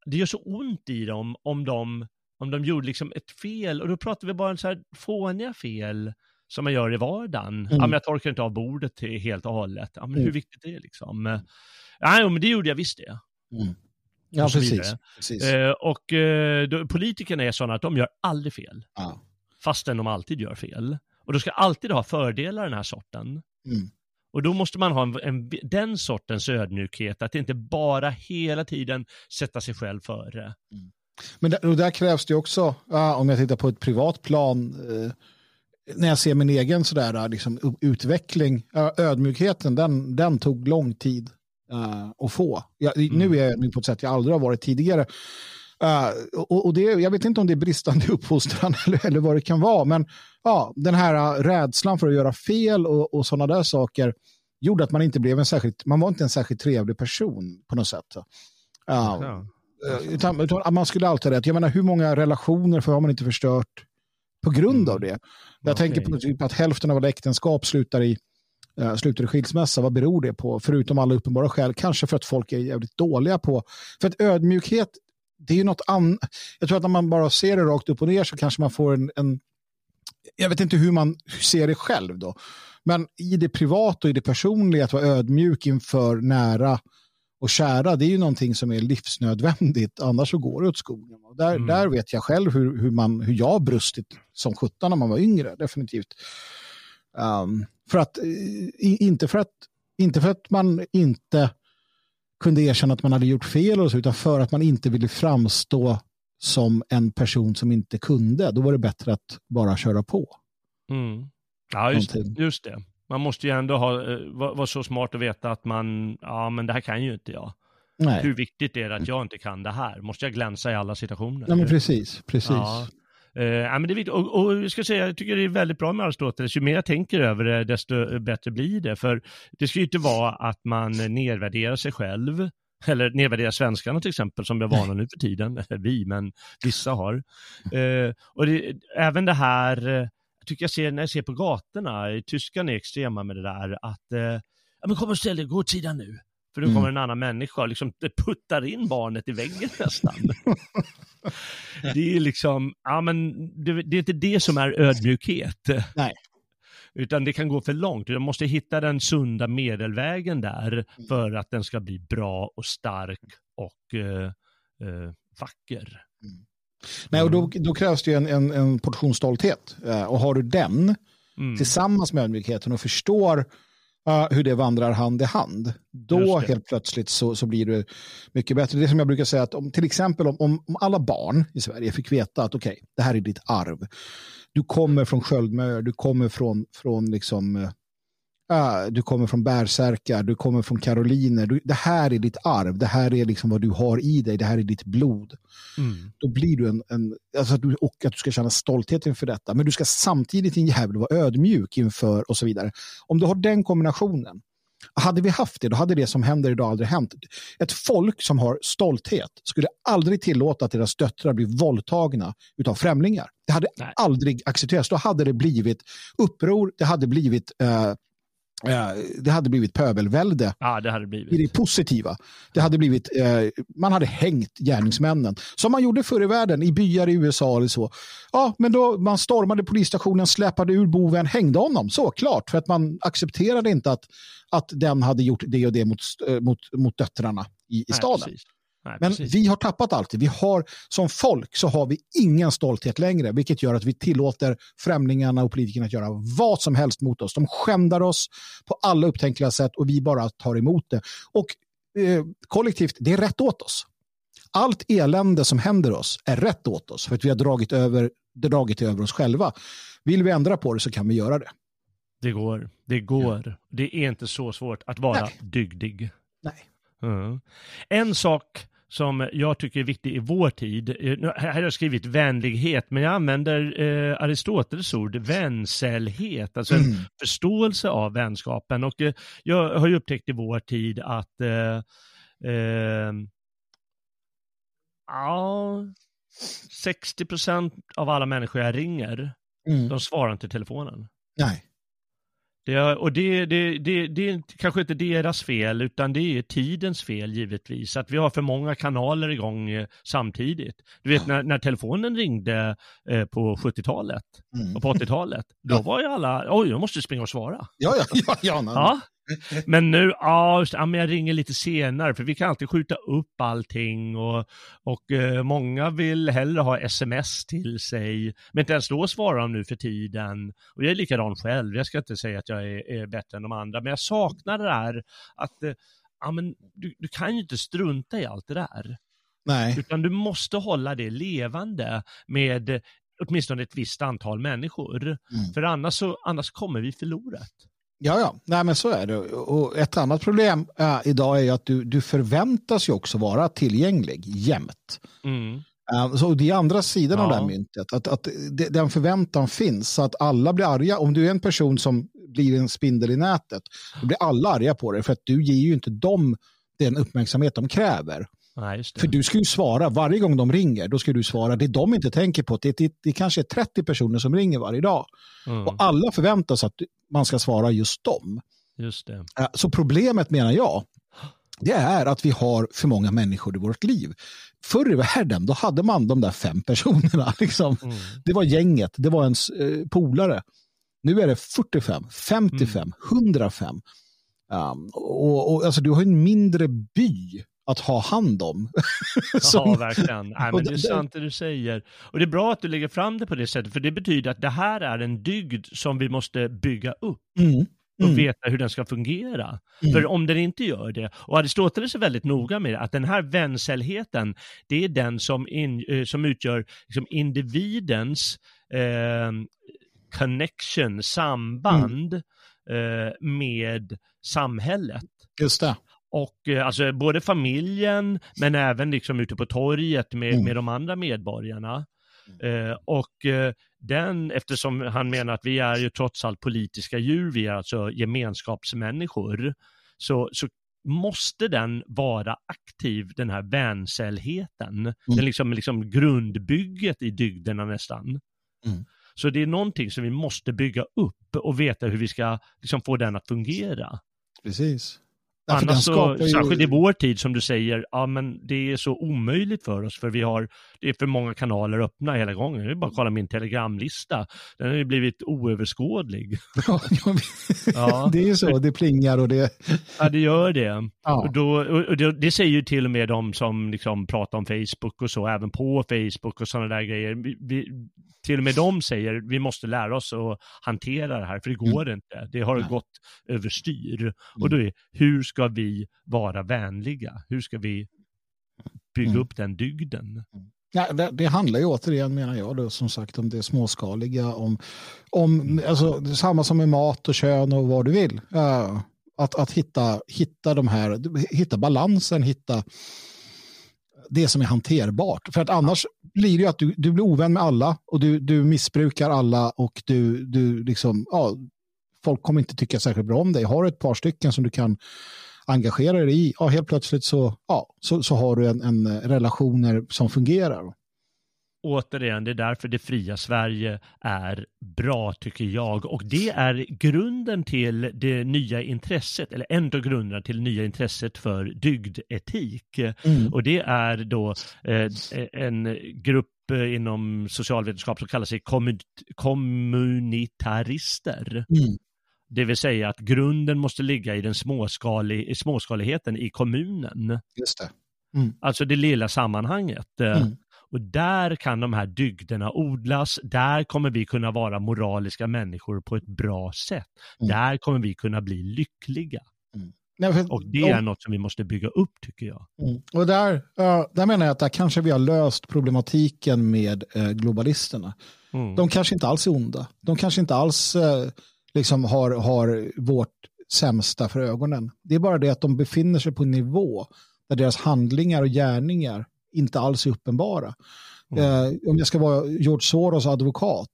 det gör så ont i dem om de, om de gjorde liksom ett fel, och då pratar vi bara om så här fåniga fel som man gör i vardagen. Mm. Ja, men jag torkar inte av bordet till helt och hållet. Ja, men mm. hur viktigt är det liksom? Ja, men det gjorde jag visst det. Mm. Ja, precis. precis. Eh, och eh, då, politikerna är sådana att de gör aldrig fel. Ja fastän de alltid gör fel. Och de ska alltid ha fördelar den här sorten. Mm. Och då måste man ha en, en, den sortens ödmjukhet, att inte bara hela tiden sätta sig själv före. Mm. Men där, där krävs det också, ja, om jag tittar på ett privat plan, eh, när jag ser min egen sådär, liksom, utveckling, ödmjukheten, den, den tog lång tid uh, att få. Jag, mm. Nu är jag ödmjuk på ett sätt jag aldrig har varit tidigare. Uh, och, och det, jag vet inte om det är bristande [laughs] uppfostran eller, eller vad det kan vara, men ja, den här uh, rädslan för att göra fel och, och sådana där saker gjorde att man inte blev en särskilt, man var inte en särskilt trevlig person på något sätt. Uh, ja. utan, utan, man skulle alltid ha rätt. Jag menar, hur många relationer har man inte förstört på grund mm. av det? Jag okay. tänker på typ att hälften av alla äktenskap slutar i uh, slutar i skilsmässa. Vad beror det på? Förutom alla uppenbara skäl. Kanske för att folk är jävligt dåliga på... För att ödmjukhet det är ju något annat. Jag tror att när man bara ser det rakt upp och ner så kanske man får en, en jag vet inte hur man ser det själv då. Men i det privata och i det personliga att vara ödmjuk inför nära och kära, det är ju någonting som är livsnödvändigt, annars så går det åt skogen. Och där, Mm. där vet jag själv hur, hur, man, hur jag har brustit som sjutton när man var yngre, definitivt. Um, för att, i- inte, för att, inte för att man inte kunde erkänna att man hade gjort fel, och så, utan för att man inte ville framstå som en person som inte kunde. Då var det bättre att bara köra på. Mm. Ja, just, just det. Man måste ju ändå ha, eh, vara så smart att veta att man, ja men det här kan ju inte jag. Nej, Hur viktigt är det att jag inte kan det här? Måste jag glänsa i alla situationer? ja, men precis. precis. Ja. Eh, ja, men det är viktigt. Och, och jag ska säga, jag tycker det är väldigt bra med Aristoteles. Ju mer jag tänker över det, desto bättre blir det. För det ska ju inte vara att man nedvärderar sig själv, eller nedvärderar svenskarna till exempel, som jag varnar nu för tiden. [laughs] Vi, men vissa har. Eh, och det, även det här, eh, jag tycker jag ser när jag ser på gatorna, tyskarna är extrema med det där, att eh, ja, men kom och ställ dig, gå åt sidan nu. För nu Mm. kommer en annan människa och liksom puttar in barnet i väggen [laughs] nästan. Det är liksom, ja men det, det är inte det som är ödmjukhet. Nej. Utan det kan gå för långt. Du måste hitta den sunda medelvägen där Mm. för att den ska bli bra och stark och eh, eh, vacker. Nej, och då, då krävs det en, en, en portion stolthet. Eh, och har du den Mm. tillsammans med ödmjukheten och förstår eh, hur det vandrar hand i hand, då helt plötsligt så, så blir det mycket bättre. Det är som jag brukar säga att om till exempel om, om, om alla barn i Sverige fick veta att okej, det här är ditt arv. Du kommer från sköldmöer, du kommer från, från liksom, ah, du kommer från bärsärkar, du kommer från karoliner. Du, det här är ditt arv, det här är liksom vad du har i dig, det här är ditt blod Mm. då blir du en, en alltså att du, och att du ska känna stolthet inför detta. Men du ska samtidigt din jävel vara ödmjuk inför och så vidare. Om du har den kombinationen, hade vi haft det, då hade det som händer idag aldrig hänt. Ett folk som har stolthet skulle aldrig tillåta att deras döttrar blir våldtagna utav främlingar. Det hade Nej. aldrig accepterats. Då hade det blivit uppror, det hade blivit eh, det hade blivit pöbelvälde Ja, det hade det i det blivit. positiva. Det hade blivit, eh, man hade hängt gärningsmännen. Som man gjorde förr i världen i byar i USA eller så. Ja, men då man stormade polisstationen, släpade ur boven, hängde honom. Såklart, för att man accepterade inte att, att den hade gjort det och det mot, eh, mot, mot döttrarna i, i Nej, staden. precis. Nej, Men precis. vi har tappat allt. Vi har, som folk så har vi ingen stolthet längre, vilket gör att vi tillåter främlingarna och politikerna att göra vad som helst mot oss. De skändar oss på alla upptänkliga sätt och vi bara tar emot det. Och eh, kollektivt, det är rätt åt oss. Allt elände som händer oss är rätt åt oss för att vi har dragit över, dragit över oss själva. Vill vi ändra på det så kan vi göra det. Det går. Det går. Det är inte så svårt att vara Nej. dygdig. Nej. Mm. En sak som jag tycker är viktig i vår tid, eh, här har jag skrivit vänlighet, men jag använder eh, Aristoteles ord vänsällhet, alltså en Mm. förståelse av vänskapen. Och eh, jag har ju upptäckt i vår tid att eh, eh, ja, 60 procent av alla människor jag ringer, Mm. de svarar inte i telefonen. Nej. Det är, och det, det, det, det är kanske inte deras fel, utan det är tidens fel givetvis. Att vi har för många kanaler igång eh, samtidigt. Du vet när, när telefonen ringde eh, på 70-talet Mm. och på 80-talet, då var ju alla, oj, jag måste springa och svara. Ja, ja, ja. ja. Ja. Men nu, ja, just ja, men jag ringer lite senare, för vi kan alltid skjuta upp allting och, och eh, många vill hellre ha sms till sig, men inte ens då svarar de nu för tiden. Och jag är likadan själv, jag ska inte säga att jag är, är bättre än de andra, men jag saknar det där att eh, ja, men du, du kan ju inte strunta i allt det där, nej. utan du måste hålla det levande med åtminstone ett visst antal människor, Mm. för annars, så, annars kommer vi förlorat. Ja, ja. Nej, men så är det. Och ett annat problem äh, idag är att du, du förväntas ju också vara tillgänglig jämt. Mm. Äh, så det är andra sidan av Ja. det här myntet. Att, att det, den förväntan finns. Så att alla blir arga. Om du är en person som blir en spindel i nätet, då blir alla arga på dig. För att du ger ju inte dem den uppmärksamhet de kräver. Nej. För du ska ju svara, varje gång de ringer, då ska du svara. Det de inte tänker på, det, det, det kanske är 30 personer som ringer varje dag. Mm. Och alla förväntar sig att man ska svara just dem. Just det. Eh, Så problemet menar jag, det är att vi har för många människor i vårt liv. Förr i världen, då hade man de där fem personerna. [laughs] Liksom. Mm. Det var gänget, det var ens eh, polare. Nu är det 45, 55, 105. Um, och, och, alltså, du har en mindre by att ha hand om. [laughs] ja, verkligen. Nej, men det är sant det du säger. Och det är bra att du lägger fram det på det sättet, för det betyder att det här är en dygd som vi måste bygga upp. Mm. och Mm. veta hur den ska fungera. Mm. För om den inte gör det, och Aristoteles är väldigt noga med det, att den här vänsällheten, det är den som, in, eh, som utgör liksom individens eh, connection, samband eh, med samhället. Just det. Och eh, alltså både familjen, men även liksom ute på torget med, Mm. med de andra medborgarna. Eh, och eh, den, eftersom han menar att vi är ju trots allt politiska djur, vi är alltså gemenskapsmänniskor, så, så måste den vara aktiv, den här vänsällheten. Den liksom, liksom grundbygget i dygderna nästan. Mm. Så det är någonting som vi måste bygga upp och veta hur vi ska liksom, få den att fungera. Precis. Annars så, ju- särskilt i vår tid som du säger, ja men det är så omöjligt för oss för vi har, det är för många kanaler öppna hela gången. Det är bara att kolla min telegramlista. Den har ju blivit oöverskådlig. Ja, Ja. [laughs] det är ju så, det plingar och det... Ja, det gör det. Och Ja, då, och det, det säger ju till och med de som liksom pratar om Facebook och så, även på Facebook och sådana där grejer. Vi, vi, till och med de säger vi måste lära oss att hantera det här, för det går inte. Det har Mm. Mm. gått överstyr. Och då är hur ska vi vara vänliga? Hur ska vi bygga Mm. upp den dygden? Ja, det, det handlar ju återigen, menar jag, då, som sagt om det småskaliga, om, om alltså, samma som med mat och kön och vad du vill. Ja, att att hitta, hitta de här, hitta balansen, hitta det som är hanterbart. För att annars blir det ju att du, du blir ovän med alla och du, du missbrukar alla och du, du liksom, ja, folk kommer inte tycka särskilt bra om dig. Har du ett par stycken som du kan engagera dig i, ja, helt plötsligt så, ja, så, så har du en, en relationer som fungerar. Återigen, det är därför det fria Sverige är bra tycker jag. Och det är grunden till det nya intresset, eller ändå grunden till det nya intresset för dygdetik. Mm. Och det är då eh, en grupp eh, inom socialvetenskap som kallar sig kommu- kommunitarister. Mm. Det vill säga att grunden måste ligga i den småskalig, i småskaligheten i kommunen. Just det. Alltså det lilla sammanhanget. Eh, Mm. Och där kan de här dygderna odlas, där kommer vi kunna vara moraliska människor på ett bra sätt. Mm. Där kommer vi kunna bli lyckliga. Nej, för, Och det är något som vi måste bygga upp tycker jag. Mm. Och där, där menar jag att där kanske vi har löst problematiken med eh, globalisterna. Mm. De kanske inte alls är onda. De kanske inte alls eh, liksom har, har vårt sämsta för ögonen. Det är bara det att de befinner sig på en nivå där deras handlingar och gärningar inte alls är uppenbara. Eh, om jag ska vara George Soros advokat.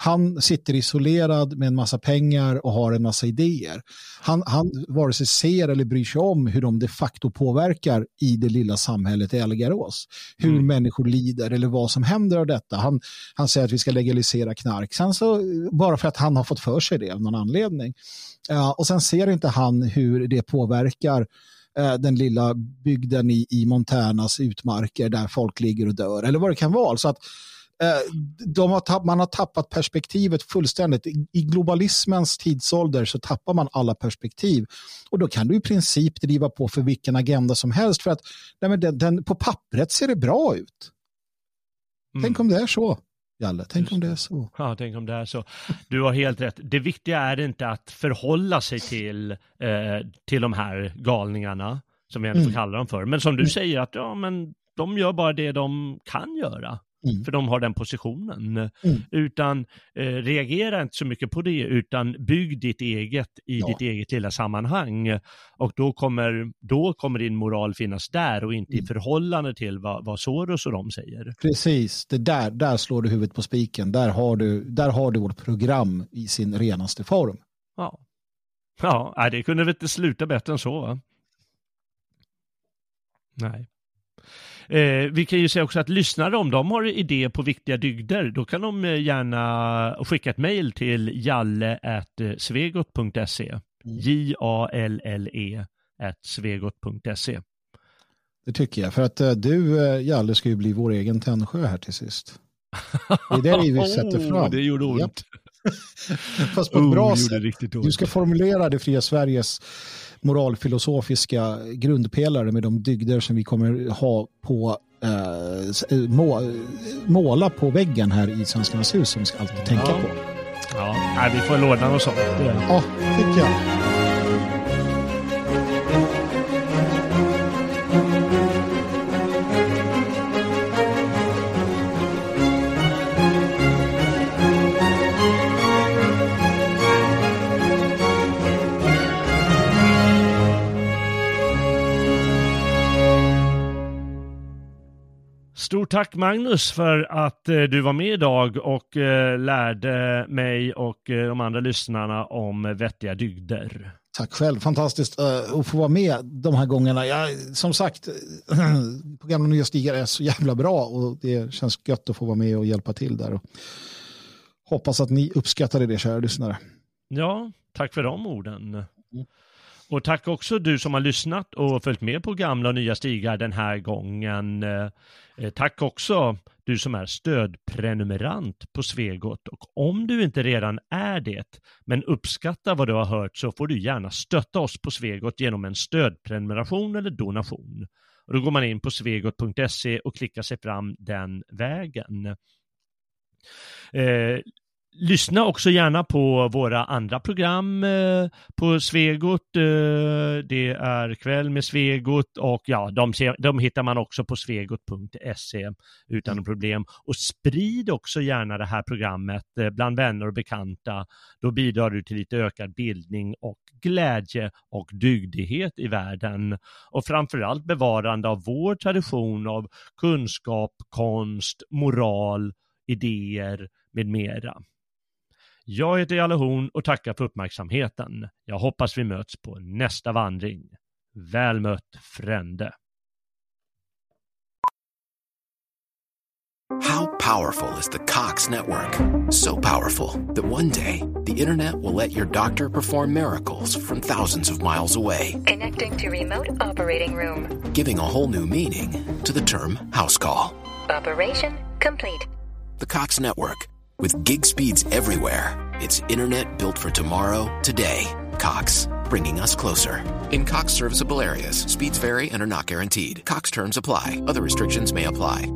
Han sitter isolerad med en massa pengar och har en massa idéer. Han, han vare sig ser eller bryr sig om hur de de facto påverkar i det lilla samhället i Elgarås. Hur Mm. människor lider eller vad som händer av detta. Han, han säger att vi ska legalisera knark. Sen så, bara för att han har fått för sig det av någon anledning. Ja, och sen ser inte han hur det påverkar eh, den lilla bygden i, i Montanas utmarker där folk ligger och dör eller vad det kan vara. Så att har tapp, man har tappat perspektivet fullständigt. I, globalismens tidsålder så tappar man alla perspektiv och då kan du i princip driva på för vilken agenda som helst för att nej, den, den, på pappret ser det bra ut. Mm. Tänk om det är så, Jalle. Tänk om det är så. Ja, tänk om det är så. Du har helt rätt. Det viktiga är inte att förhålla sig till, eh, till de här galningarna, som vi ändå får Mm. kalla dem för. Men som du säger, att ja, men de gör bara det de kan göra. Mm. För de har den positionen. Mm. Utan eh, reagera inte så mycket på det, utan bygg ditt eget i Ja. ditt eget lilla sammanhang. Och då kommer, då kommer din moral finnas där och inte i Mm. förhållande till vad, vad Soros och de säger. Precis, det där, där slår du huvudet på spiken. Där har, du, där har du vårt program i sin renaste form. Ja, ja det kunde väl inte sluta bättre än så. Va? Nej. Eh, vi kan ju säga också att lyssnare, om de har idé på viktiga dygder, då kan de eh, gärna skicka ett mejl till jalle.svegot.se. Mm. J-A-L-L-E svegot.se. Det tycker jag. För att eh, du, eh, Jalle, ska ju bli vår egen Tännsjö här till sist. Det är det vi [laughs] sätter fram. Oh, det gjorde ont. Japp. [laughs] Fast på ett Oh, bra sätt. Du ska formulera det fria Sveriges moralfilosofiska grundpelare med de dygder som vi kommer ha på uh, må, måla på väggen här i Svenskarnas hus som vi ska alltid tänka Ja. på. Ja, nej, vi får låna något sånt. Ja, tycker jag. Tack Magnus för att eh, du var med idag och eh, lärde mig och eh, de andra lyssnarna om vettiga dygder. Tack själv, fantastiskt att få vara med de här gångerna. Jag, som sagt, [clears throat] på gamla nya stigar är så jävla bra och det känns gött att få vara med och hjälpa till där. Och hoppas att ni uppskattade det, kära lyssnare. Ja, tack för de orden. Och tack också du som har lyssnat och följt med på gamla och nya stigar den här gången. Eh, eh, tack också du som är stödprenumerant på Svegot. Och om du inte redan är det, men uppskattar vad du har hört så får du gärna stötta oss på Svegot genom en stödprenumeration eller donation. Och då går man in på svegot.se och klickar sig fram den vägen. Eh, Lyssna också gärna på våra andra program eh, på Svegot. Eh, det är Kväll med Svegot och ja, de, hittar man också på svegot.se utan problem. Och sprid också gärna det här programmet eh, bland vänner och bekanta. Då bidrar du till lite ökad bildning och glädje och dygdighet i världen. Och framförallt bevarande av vår tradition av kunskap, konst, moral, idéer med mera. Jag heter Jalle Horn och tackar för uppmärksamheten. Jag hoppas vi möts på nästa vandring. Väl mött frände. How powerful is the Cox network? So powerful that one day the internet will let your doctor perform miracles from thousands of miles away, Connecting to remote operating room. giving a whole new meaning to the term house call. Operation complete. The Cox network, with gig speeds everywhere, it's internet built for tomorrow, today. Cox, bringing us closer. In Cox serviceable areas, speeds vary and are not guaranteed. Cox terms apply, other restrictions may apply.